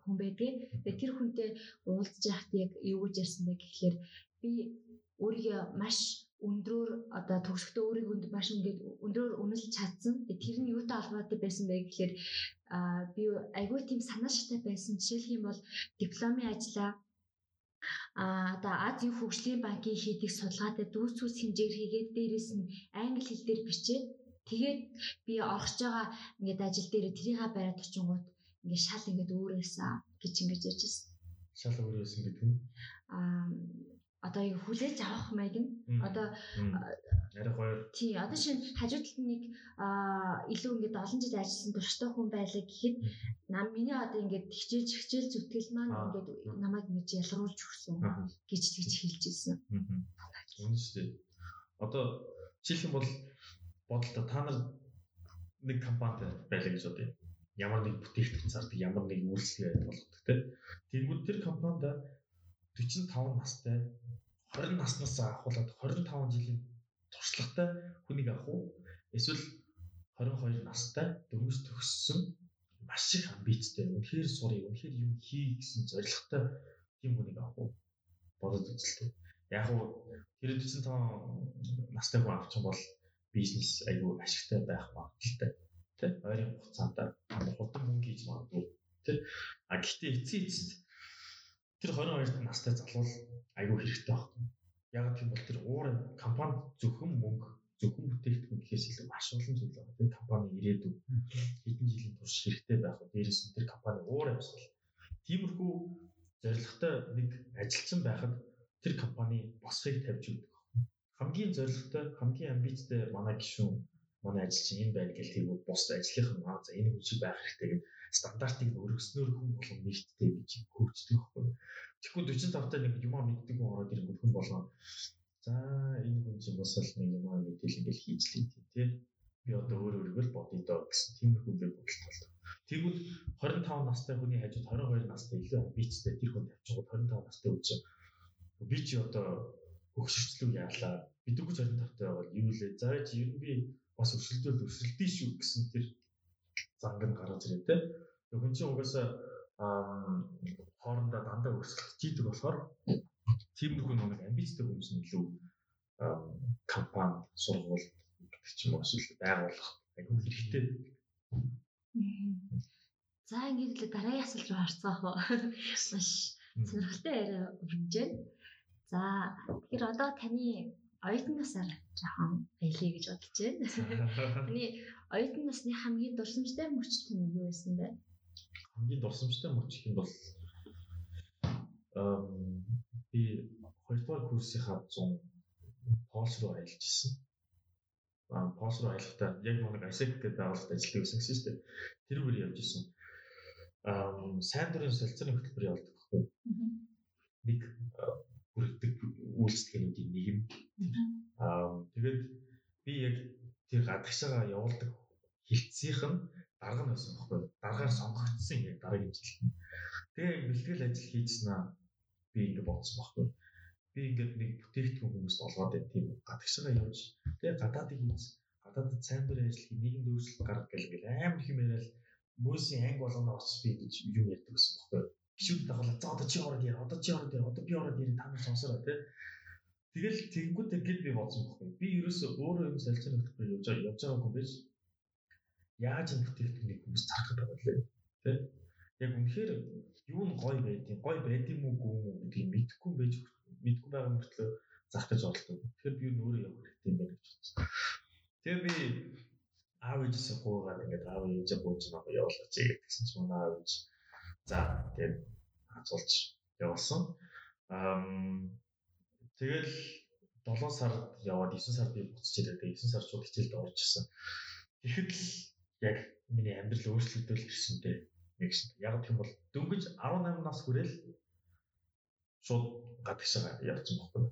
хүн байдгийг. Тэгээ тэр хүнтэй уулзж байхад яг юу гэж ярьсан бэ гэхлээр би өөрийгөө маш өндрөөр одоо төгсөхдөө өөрийгөө маш ингээд өндрөөр үнэлж чадсан. Тэр нь юутай холбоотой байсан бэ гэхлээр аа би айгүй тийм санаа шатай байсан. Жишээлх юм бол дипломын ажлаа а одоо Азийн хөгжлийн банкын хийдэг судалгаатай дүүс цус хэмжээр хийгээд дээрэс нь англи хэл дээр бичээд Тэгээд би орхож байгаа ингээд ажил дээр тэрийг бариад очингууд ингээд шал ингээд өөрөөсөө гэж ингэж ярьж байсан. Шал өөрөөсөн гэдэг нь аа одоо яг хүлээж авах маяг нь одоо арай хоёр тий одоо шинэ хажуудалд нэг аа илүү ингээд олон жил ажилласан турштай хүн байлаа гэхэд нам миний одоо ингээд хичээж хичээл зүтгэл маань ингээд намайг ингэж ялгаруулж өгсөн гэж тэгж хэлж ирсэн. Үнэ шүү дээ. Одоо жишээлх юм бол бодолтой та нар нэг компанид байлаа гэж бодъё. Ямар нэг бүтээгдэхүүн зардаг, ямар нэг үйлчлэгээ болгодог тийм. Тэгвэл тэр компанид 45 настай 20 наснаас ахуулаад 25 жилийн туршлагатай хүнийг авах уу? Эсвэл 22 настай дөрмөс төгссөн маш их амбицтай, үнэхээр сурыг, үнэхээр юм хий гэсэн зорилготой тийм хүнийг авах уу? Бодож үзэлтэй. Яг уу тэр 45 настай хүн авчих бол бизнес аюу ашигтай байх магадaltaй тий ойрын хугацаанд хурдан мөнгө хийж магадгүй тий а гэхдээ эцсийн эцэст тэр 22 настай залуул аюу хэрэгтэй байхгүй яг тийм бол тэр уур компани зөвхөн мөнгө зөвхөн бүтээгдэхүүн гэхээс илүү маш олон зүйл байна. Тэр компани ирээдүйн хэдэн жилийн турш хэрэгтэй байх? Дээрээс нь тэр компани уур амьсгал. Тиймэрхүү зорилготой нэг ажилчин байхад тэр компани босхийг тавьж өгдөг хамгийн зорилготой, хамгийн амбицтай манай гишүүн, манай ажилчин энэ байна гэл тэгвэл бус ажлынх нь аа за энэ хүн шиг байх хэрэгтэй гэдэг стандартыг өргөснөөр хүн болгон нэгттэй гэж хөгждөг байхгүй. Тэгэхгүй 45 таа нэг юм мэддэг хүн ороод ирэнгүүт хүн болгоо за энэ хүн чинь бас л нэг юм мэдээлэл ингээл хийж л тийм тий. Би одоо өөр өөргөө л бодъё доо гэсэн тиймэрхүү бодолт болдог. Тэгвэл 25 настай хүний хажууд 22 настай илүү амбицтай тэр хүн тавьчихгүй 25 настай үуч би чи одоо хөгшөрчлөө яалаа. Би дөнгөж 25 таа бол юу лээ. За чи ер нь би бас өрсөлдөөл өрсөлдөж шүү гэсэн тэр занг нь гараад ирээ те. Хүн чинь угаасаа хоорондоо дандаа өрсөлдөж идэг болохоор тиймэрхүү нэг амбицтай хүмүүс нь илүү компани сургууль гэдэг ч юм уу эсвэл байгууллага айгүй хэрэгтэй. За ингээд л дараагийн асуулт руу орцгаах уу. Маш сонирхолтой яриа өрнөж байна. За тэгэхээр одоо таны оюутан насаар жоохон баялаа гэж бодож байна. Таны оюутан насны хамгийн дурсамжтай мөчт нь юу байсан бэ? Хамгийн дурсамжтай мөч гэх юм бол би хоёрдугаар курсынхаа 100 Польш руу аялж исэн. Аа Польш руу аялахдаа яг нэг ASEC гэдэг байгууллагад ажилладаг байсан гэсэн шүү дээ. Тэр үгээр явж исэн. Аа сайн дурын солилцооны хөтөлбөр явуулдаг байхгүй. Нэг бүрддэг үйлчлэгээнүүдийн нэг юм. Аа тэгээд би яг тэр гадагшаага явуулдаг хилцсийнх нь дарга нь байсан байхгүй. Даргаар сонгогдсон яг дараагийн жил. Тэгээ бэлтгэл ажил хийжснаа би ингэ бодсон байхгүй би ингээд нэг бүтээгдэхүүн хүмүүст олгоод байт тийм гадагшаа явж тэгээ гадаадыг үз гадаадд сайн дурын ажил хий нийгэмд өөрчлөлт гаргах гэл ингээд амар их юм яриад мөсийн анги болгоно очиж би гэж юм ярьдаг гэсэн бохоггүй гişүүд дагалаа за одоо чи ороод яа одоо чи ороод яа одоо би ороод яа та нар сонсороо тий Тэгэл тэгэнгүүт гэл би бодсон байхгүй. Би ерөөсөө өөрөө юм солилцоо нөхөхгүй явж байгаа явж байгаагүй биш. Яаж энэ бүтээгдэхүүнийг хүмүүс зарах гэдэг байлээ. Тэ? Яг үнэхээр юу нь гоё байдгийг, гоё байдığım үгүй юм уу гэдгийг мэдэхгүй байж мэдэхгүй байгаа мөртлөө зарах гэж бодлоо. Тэгэхээр би өөрөө явах хэрэгтэй юм байна гэж бодсон. Тэгээ би аав ээжээсээ гоогаад ингээд аав ээжээ бууж байгаа явуулаач гэсэн чинь манай аав ээж за тэгээд хацуулж явуулсан. Аа тэгэл 7 сард яваад 9 сард би буцаж ирээд 9 сар шууд хичээлд орж ирсэн. Тэгэхэд л яг миний амьдрал өөрчлөгдөөл ирсэнтэй нэг шин. Яг тийм бол дөнгөж 18 нас хүрэл шууд гадагшаа явсан байхгүй.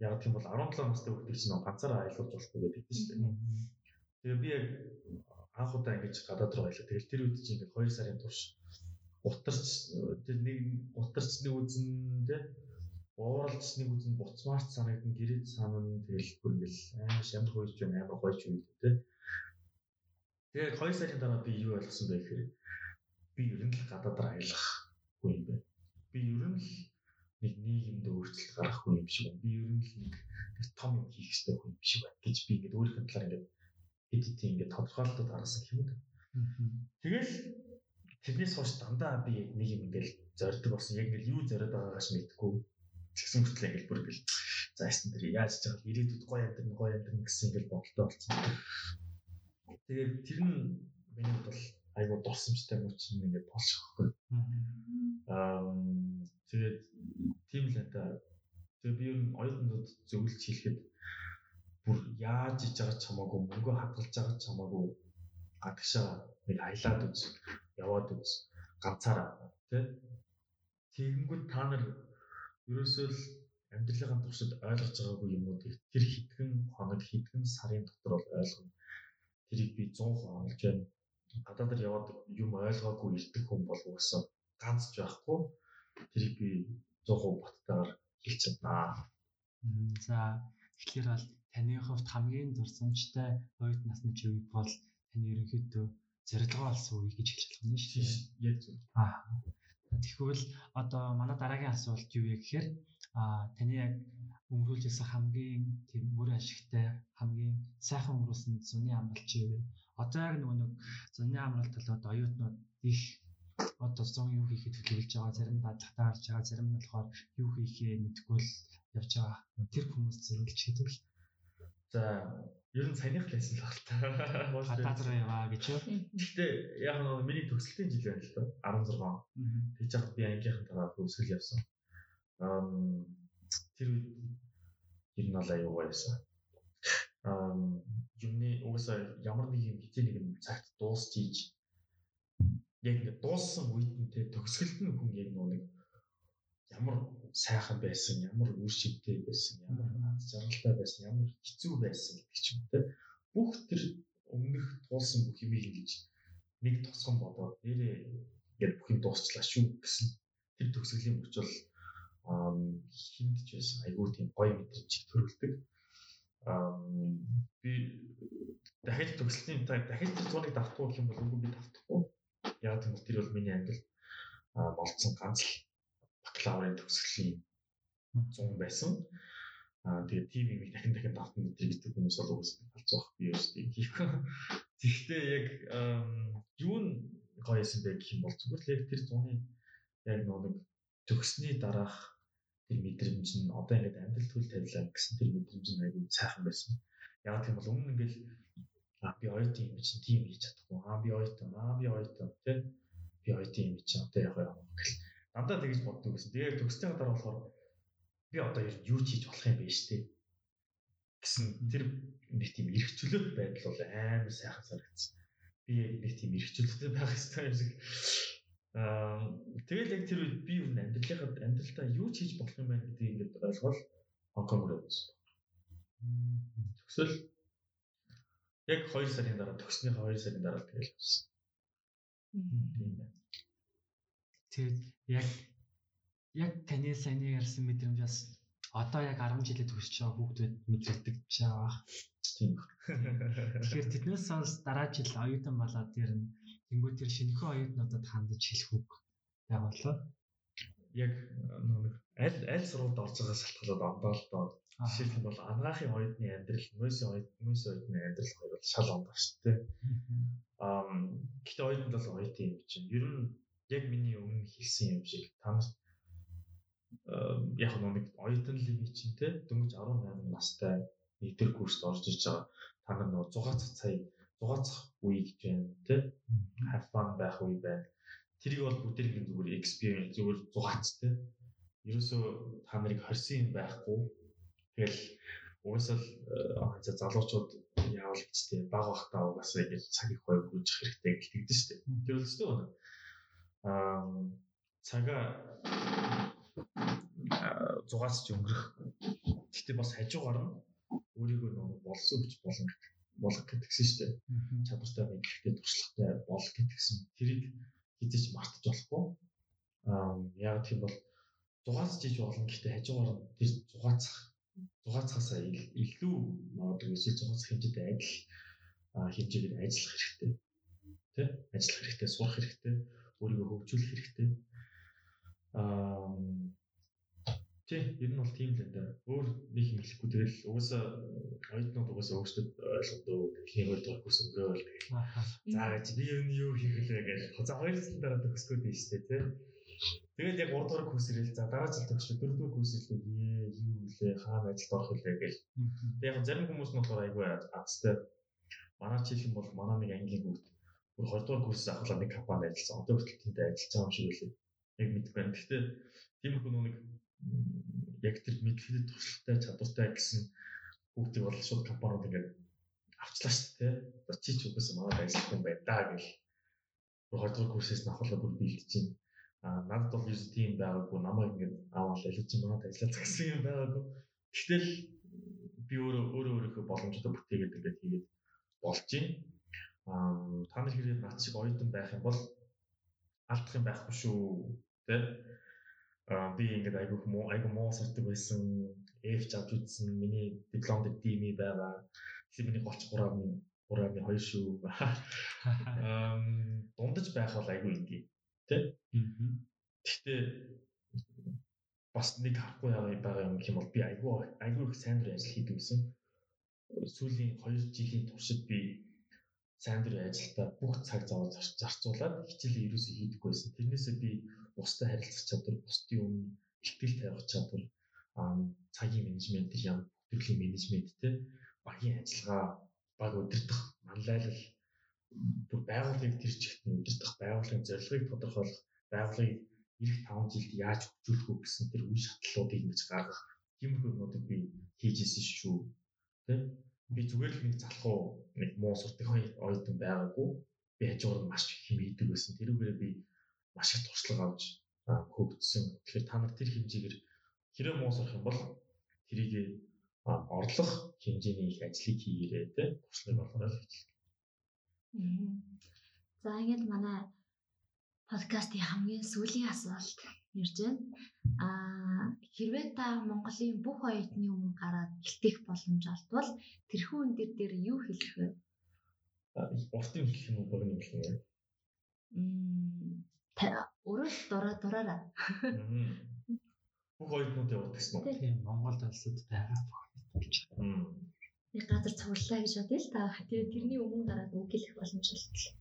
Яг тийм бол 17 настай хүүхдийг чинь ганцаараа аялуулж болохгүй гэдэг тийм шүү дээ. Тэгээ би яг анх удаа ингэж гадаад руу аялаа. Тэгэл тэр үед чинь ингэ 2 сарын турш утарч тэр нэг утарчны үзэн тэ ууралч нэг үзэн буцмаарч санагдсан гэрээд санана тэгэл бүр ингээл амар шамар хойж байна амар хойж үед тэ Тэгээд 2 сарын дараа би юу ойлгосон бэ гэхээр би ер нь л гадаадаар аялахгүй юм байна. Би ер нь л нэг нийгэмд өөрчлөлт гаргахгүй юм шиг байна. Би ер нь л нэг том юм хийх хэрэгтэй хүн биш байна гэж би ингээд өөрийнхөө талаар ингээд хэд хэдийн ингээд тодорхойлолтод гаргасан юм да. Тэгэл тэрнээс хойш дандаа би нэг юм ингээд зорддог болсон. Яг ингээд юу зориод байгаагаас мэдэхгүй. Тэгсэн хүртэл ингээд бүр ингээд за ястан дээр яаж ч байгаа ирээдүйд гоё амьдрын гоё амьдрын гэсэн ингээд бодолтой болсон. Тэгээд тэр нь миний хувьд бол айгуу дурсамжтай мөч юм ингээд болчихгүй. Аа тэгээд тийм л энэ тэгээ би ер нь оюутнууд зөвлөж хэлэхэд бүр яаж иж байгаа ч хамаагүй мөнгө хадгалж байгаа ч хамаагүй гадагшаа нэг аялаад үз яваад үз ганцаараа тий Тэгэнгүүт та нар ерөөсөө л амьдралын туршид ойлгож байгаагүй юмнуудыг тэр хитгэн хоног хитгэн сарын дотор бол ойлгоно. Тэрийг би 100% олж байна гадаадд яваад юм ойлгоогүй ирдэг хүн бол уусаа ганц ч байхгүй тэрийг би 100% баттайгаар хэлж чаднаа. За тэгэхээр бол таны хувьд хамгийн дурсамжтай оюут насны чив бол таны ерөнхийдөө зорилгоо олсон үе гэж хэлж болох нь шүү дээ. Яг зөв. Аа. Тэгвэл одоо манай дараагийн асуулт юу вэ гэхээр аа таны яг өнгөрүүлж ирсэн хамгийн тийм мөр ашигтай хамгийн сайхан өнгөрүүлсэн зуны амралт чи юу вэ? Одоо яг нөгөө нэг зуны амралт болоод оюутнууд их одоо зун юу хийхэд төлөвлөж байгаа зарим дадлахтаа гарч байгаа зарим нь болохоор юу хийхээ мэдгүй л явж байгаа. Тэр хүмүүс зөвлөж хэдвэл за ер нь саяных лайсан л байна. Гадаад руу яваа гэж юу. Гэхдээ яг нэг миний төгсөлтийн жил байна л да 16. Тэгж яхад би ангийнхан дараа төгсгөл явсан. Тэр үед ер нь бол аюу байсан. Аа юмны угаасаа ямар нэг юм хизээ нэг юм цагт дуусч ийж яг ингэ дууссан үед нь те төгсгөлд нь хүн яг нэг ямар сайхан байсан, ямар үр шимтэй байсан, ямар жаргалтай байсан, ямар хэцүү байсан гэдэг ч юм те бүх тэр өмнөх туулсан бүх юм ингэж нэг тосгон бодоод нэрээ ингээд бүх юм дуусчлаа шүү гэсэн тэр төгсгөлийн мөч бол хиндж байсан айгүй тийм гоё мэдрэмж төрүүлдэг. би дахиж төгслийн дахиж тэр зууныг давтахгүй юм бол үгүй би давтахгүй. Яг тэр бол миний ангил болцсон ганц л бакалаврын төгсгөлийн 100 байсан. Аа тэгээд тийм юм дахин дахин давтан гэдэг гэдэг хүмүүс бол угсаа алцах би өөрсдөө хийх. Тэгэхдээ яг юу нь гоё юм бэ гэх юм бол зүгээр л яг тэр зуны яг нэг төгссний дараах тэр мэдрэмж нь одоо ингээд амьдрал төл тавилаа гэсэн тэр мэдрэмж нь айгүй сайхан байсан. Яг тийм бол өмнө ингээд а би оюутан юм чинь тийм хийж чадахгүй. Аа би оюутан, аа би оюутан тий. Би оюутан юм чинь одоо яг яах вэ. Дандаа тэгж боддог гэсэн. Тэгээ төгссөн дараа болохоор би одоо юу ч хийж болох юм бэ штэ. гэсэн тэр нэг тийм эргчлөлт байдал бол амар сайхан санагдсан. Би яг нэг тийм эргчлөлттэй байх хэрэгтэй юм шиг Аа тэгэл яг тэр үед би юу амьдралынхаа амьдралтаа юу ч хийж болох юм байна гэдгийг ингээд ойлгоод Хонконг руу явсан. Төгсөл яг 2 сарын дараа төгснөхийн 2 сарын дараа тэгэл явсан. Тийм байна. Тэгээд яг яг таны саяны ярьсан мэдрэмж бас одоо яг 10 жилээ төгсөж байгаа хүүхдүүд мэдрэгдэг байгаа. Тийм. Тэгэхээр тэднээс сонс дараа жил оюутан болоод ирнэ. Тэнгүү тэр шинэхэн оюутнуудад хандаж хэлэх үг байгууллаа. Яг нэг аль аль сургуульд орж байгаа шалтгаалаад ондоо л доо. Жишээлх нь бол ангаахын оюутны амьдрал, мөсийн оюутны мөсийн оюутны амьдрал хоёр бол шал ондоо шүү дээ. Аа гэхдээ оюутнууд бол оюутан юм чинь. Ер нь яг миний өмнө хэлсэн юм шиг та нарт яг нэг оюутан лиги чинь те дөнгөж 18 настай нэгдэр курст орж иж байгаа. Та нар нөгөө 6 цаг зугаацах үе гэж байна тий have fun байх үе байна. Тэрийг бол бүтээлгийн зүгээр experience зүгээр зугаац тий ерөөсөө та нарыг хорсын юм байхгүй. Тэгэл угаасаа л за залуучууд яавал гэж тий баг бахтаа угаасаа ингэж цагийг хойг гүйчих хэрэгтэй гэж тэгдэж штэ тэр өстөө байна цагаа зугаац ч өнгөрөх гэхдээ бас хажуугаар нь өөрийгөө нэг болсон гэж болно болох гэдгсэн шүү дээ. Чадвартай мэдлэгтэй туршлагатай болох гэдгсэн. Тэрийг хизэж мартаж болохгүй. Аа яг тийм бол зугаацж иж болно гэхдээ хажуугаар тэр зугаацах зугаацахаас илүү магадгүй эсвэл зугаацах хэмжээтэй адил хэмжээгээр ажиллах хэрэгтэй. Тэ? Ажиллах хэрэгтэй, сурах хэрэгтэй, өөрийгөө хөгжүүлэх хэрэгтэй. Аа Тий, ер нь бол тийм л энэ. Өөр нэг юм хэлэхгүй тэгэл угаасаа оюутнууд угаасаа өөрсдөд ойлгодог. Эхний хоёр дахь курс өнгөрөөл тэгэл. За гэж би юу юу хийх вэ гэж. За хоёр жилийн дараа шүү дээ, тий. Тэгээд яг 3 дахь курс ирэл за дараа жил төгсөж 4 дахь курс ирлээ ээ юу вэ хаана ажилд орох вэ гэж. Тэгээд яг зарим хүмүүс нь болохоор айгүй азтай. Манай жил юм бол манай нэг ангийн хүүхд 20 дахь курс авахлаа нэг компанид ажилласан. Одоо хүртэл тэнд ажиллаж байгаа юм шиг үлээ. Яг мэдгүй байна. Гэхдээ тиймэрхүү нэг яг тэр мэдлэгэд туршлагатай чадвартай гэсэн хүүхдийг бол шууд компаниуд ингээд авчлаа шүү дээ. За чи ч үгүйс манад ажиллах юм байна да гэл. Бүр 20 дугаар курсээс нь авахлаа бүр бэлдэж чинь. Аа надад бол юу тийм байгаагүй намайг ингээд аваад чи манад ажиллах гэсэн юм байгаагүй. Гэтэл би өөрөө өөрөө өөрийнхөө боломжтой бүтээгээд ингээд хийгээд болж байна. Та нар хэрэг над шиг оюутан байх юм бол алдах юм байхгүй шүү. Тэ Аа би ингээд айгүй муу айгүй муу сурдаг байсан. F-ч авч үзсэн. Миний дипломд дими байгаа. Эсвэл миний 33-ны 3.2 шүү. Аа дундаж байх бол айгүй ингийн. Тэ? Гэхдээ бас нэг харахгүй байгаа юм юм бол би айгүй айгүй их сайн дурын ажил хийдэг гэсэн. Сүүлийн 2 жилийн туршид би сайн дурын ажилдаа бүх цаг зав зарцуулаад хичээлээ ерөөсөө хийдэггүй байсан. Тэрнээсээ би бусдад харилцах чадвар, бусдын өмнө ихтгэл тавих чадвар, цагийн менежмент юм, бүтээгдэхүүн менежмент те багийн ажиллагаа, баг удирдах, манлайлал бүр байгууллагыг тэр чигт нь удирдах, байгууллагын зорилгыг тодорхойлох, байгууллагыг эх 5 жилд яаж хөгжүүлэх үү гэсэн тэр үе шатлалуудыг ингэж гаргах тиймэрхүү юмнуудыг би хийж ирсэн шүү. Тэ? Би зүгээр л нэг залхуу нэг муу сурдаг оюутан байгаагүй. Би хажуугаар нь маш хийдэг байсан. Тэрүүгээр би маш их туршлага авч хөгжсөн. Тэгэхээр та нар тэр хэмжээгээр хэрэв муу сурах юм бол тэрийг орлох хэмжээний их ажлыг хийгээрэй те туршлага гэж хэлдэг. За ингээд манай подкастын хамгийн сүүлийн асуулт ирж байна. Аа хэрвээ та Монголын бүх оюутны өмнө гараад бэлтгэх боломж олдвол тэрхүү өндөр дээр юу хэлэх вэ? Урт юм хэлэх юм уу, богино юм хэлэх юм бэ? Мм өөрөө дураа дураараа. Бүх оюутнуудын урд гэсэн үү? Тийм, Монголд улсад байгаа болж байна. Нэг газар цуглаа гэж бодъё л та. Тэгээд тэрний өмнө гараад үг хэлэх боломж олдлоо.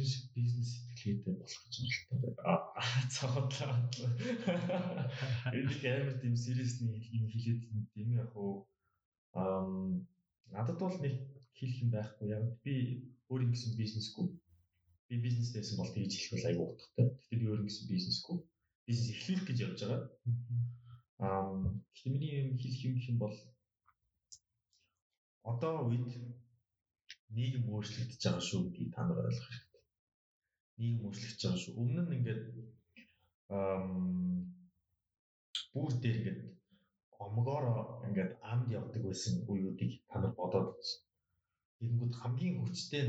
Эртхэн шиг бизнес сэтгэлгээтэй болох гэж байна. Цогтлоо. Энийг амар тийм сериусны юм хэлээд юм яг уу ам надад бол нэг хэлэх юм байхгүй яг би өөр юм гэсэн бизнесгүй би бизнес дэсэн бол тэгж хэлэх бол айгүй утгатай. Тэгэхээр өөр юм гэсэн бизнесгүй бизнес эхлүүлэх гэж явж байгаа. Аа гэхдээ миний юм хэлэх юм гэх юм бол одоо үед нийгэм өөрчлөгдөж байгаа шүү гэдгийг та нар ойлгох хэрэгтэй. Нийгэм өөрчлөгдөж байгаа шүү. Өмнө нь ингээд бүр дээр ингээд омгоороо ингээд амд явдаг байсан үеүүдийг та нар бодоод үзсэн. Тэгэнгүүт хамгийн хүчтэй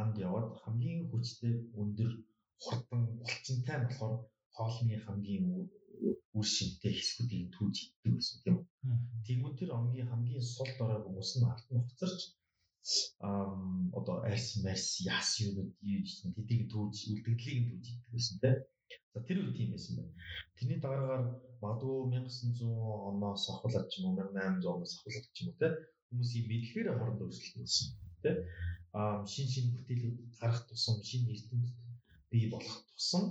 амд яваад хамгийн хүчтэй өндөр хурдан булчинтай болохоор хоолны хамгийн үр шимтэй хэсгүүдийг түүж иддэг байсан тийм үү. Тэгмүүд тэр омгийн хамгийн сул дорой хүмүүс нь ард нь хуцарч ам одоо арс марс яс юунууд ийж тэдийг түүж үлдэгдлийг нь түүж иддэг байсан те. За тэр үед тийм байсан байна. Тэрний дараагаар магадгүй 1900 оноос ахуулаад ч юм уу 1800 оноос ахуулаад ч юм уу те хүмүүсийн мэдлэгээр хоорондоо өрсөлдөж байсан те. Аа шин шин бүтээлүүд гарах тусам шин эрдэмтэд бий болох тусам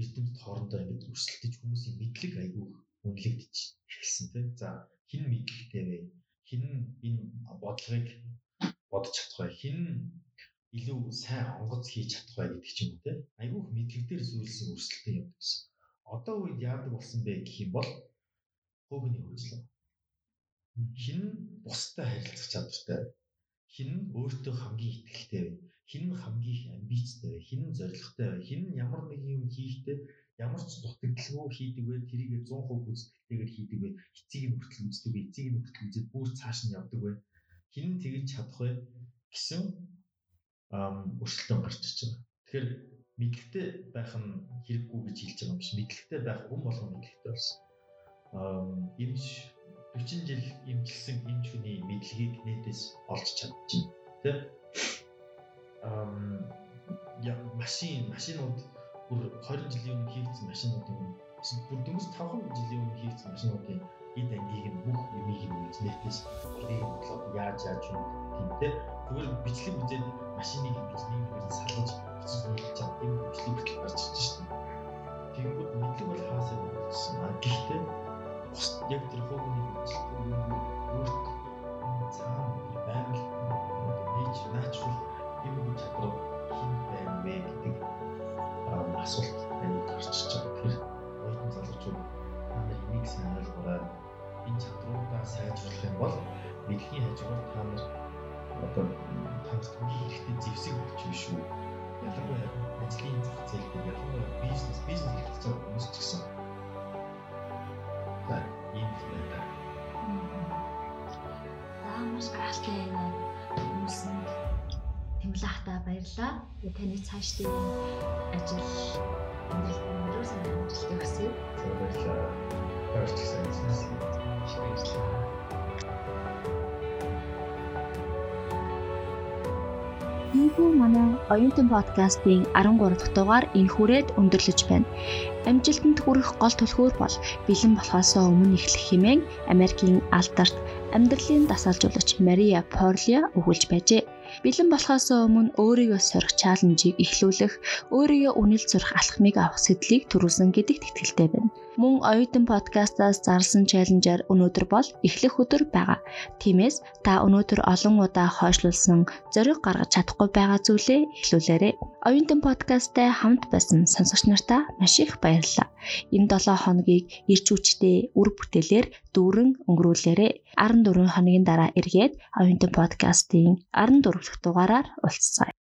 эрдэмтэд хоорондоо ингэж өрсөлдөж хүмүүсийн мэдлэг айгүй үнэлэгдэж эхэлсэн те. За хин мэдлэгтэй вэ? Хин энэ бодлогыг бодож чадах бай. Хин илүү сайн онгоц хийж чадах бай гэдэг ч юм уу те. Айгүйх мэдлэг дээр зүйлсэн өрсөлдөөн явдаг гэсэн. Одоо үед яадаг болсон бэ гэх юм бол хөөгний хөгжлөө. Хин бустай харилцах чадвартай. Хин өөртөө хамгийн ихтэй вэ? Хин хамгийн их амбицтай вэ? Хин зоригтой вэ? Хин ямар нэг юм хийхдээ ямар ч дутагдaltaгүй хийдэг вэ? Тэрийг 100% үздэхтэйгээр хийдэг вэ? Эцгийг нь хүртэл үздэг вэ? Эцгийг нь хүртэл үзээд бүр цааш нь явдаг вэ? Хин тэгж чадах вэ гэсэн өрсөлдөөн гарч ирж байгаа. Тэгэхээр мэдлэгтэй байх нь хэрэггүй гэж хэлж байгаа юм биш. Мэдлэгтэй байх хүн болгон мэдлэгтэй болсон. Эмч 40 жил эмчилсэн эмч хүний мэдлэгийг нэтээс олж чадчих. Тэ? Аа я машин машинууд бүр 20 жилийн өмнө хийгдсэн машинуудын бүр дөнгөж 5 жилийн өмнө хийгдсэн машинуудын эд ангийг нь бүх юмыг нь үзнэтээс тэрийг бодлоо яаж яаж юм гэмтэй зүгээр бичлэг үзээд машиныг бичнийг нь салгаж бичиж нийлж чад юм бичлэг битэл гарч ирж шин. Тэгэнгүүт мэдлэг бол хаасаа болсон. Гэхдээ бус яг тэр хөөгийн бичлэг өөрт цаана байгаль Таны цаашдын ажил амжилт өрөөс нь амжилт өгсөй. Баярлалаа. Баярлалаа. Ийхүү манай оюутан подкастын 13 дахь дугаар энэ хүрээд өндөрлөж байна. Амжилтанд хүрэх гол түлхүүр бол бэлэн болохоос өмнө эхлэх хэмээн Америкийн алдарт амьдралын дасгалжуулагч Мария Порлио өгүүлж байжээ. Бэлэн болохоос өмнө өөрийгөө сорих чаленжийг эхлүүлэх, өөрийгөө үнэлж сурах алхмыг авах сэтлийг төрүүлсэн гэдэгт итгэлтэй байна. Мөн оюутан подкастаас зарласан челленжээр өнөөдөр бол эхлэх өдөр байгаа. Тиймээс та өнөөдөр олон удаа хойшлуулсан зориг гаргаж чадахгүй байгаа зүйлээ эхлүүлээрэй. Оюутан подкасттай хамт байсан сонсогч нартаа маш их баярлалаа. Энэ 7 хоногийг ирж үчтэй үр бүтээлээр дүүрэн өнгөрүүлээрэй. 14 хоногийн дараа эргээд оюутан подкастын 14 дахь дугаараар уулзцаая.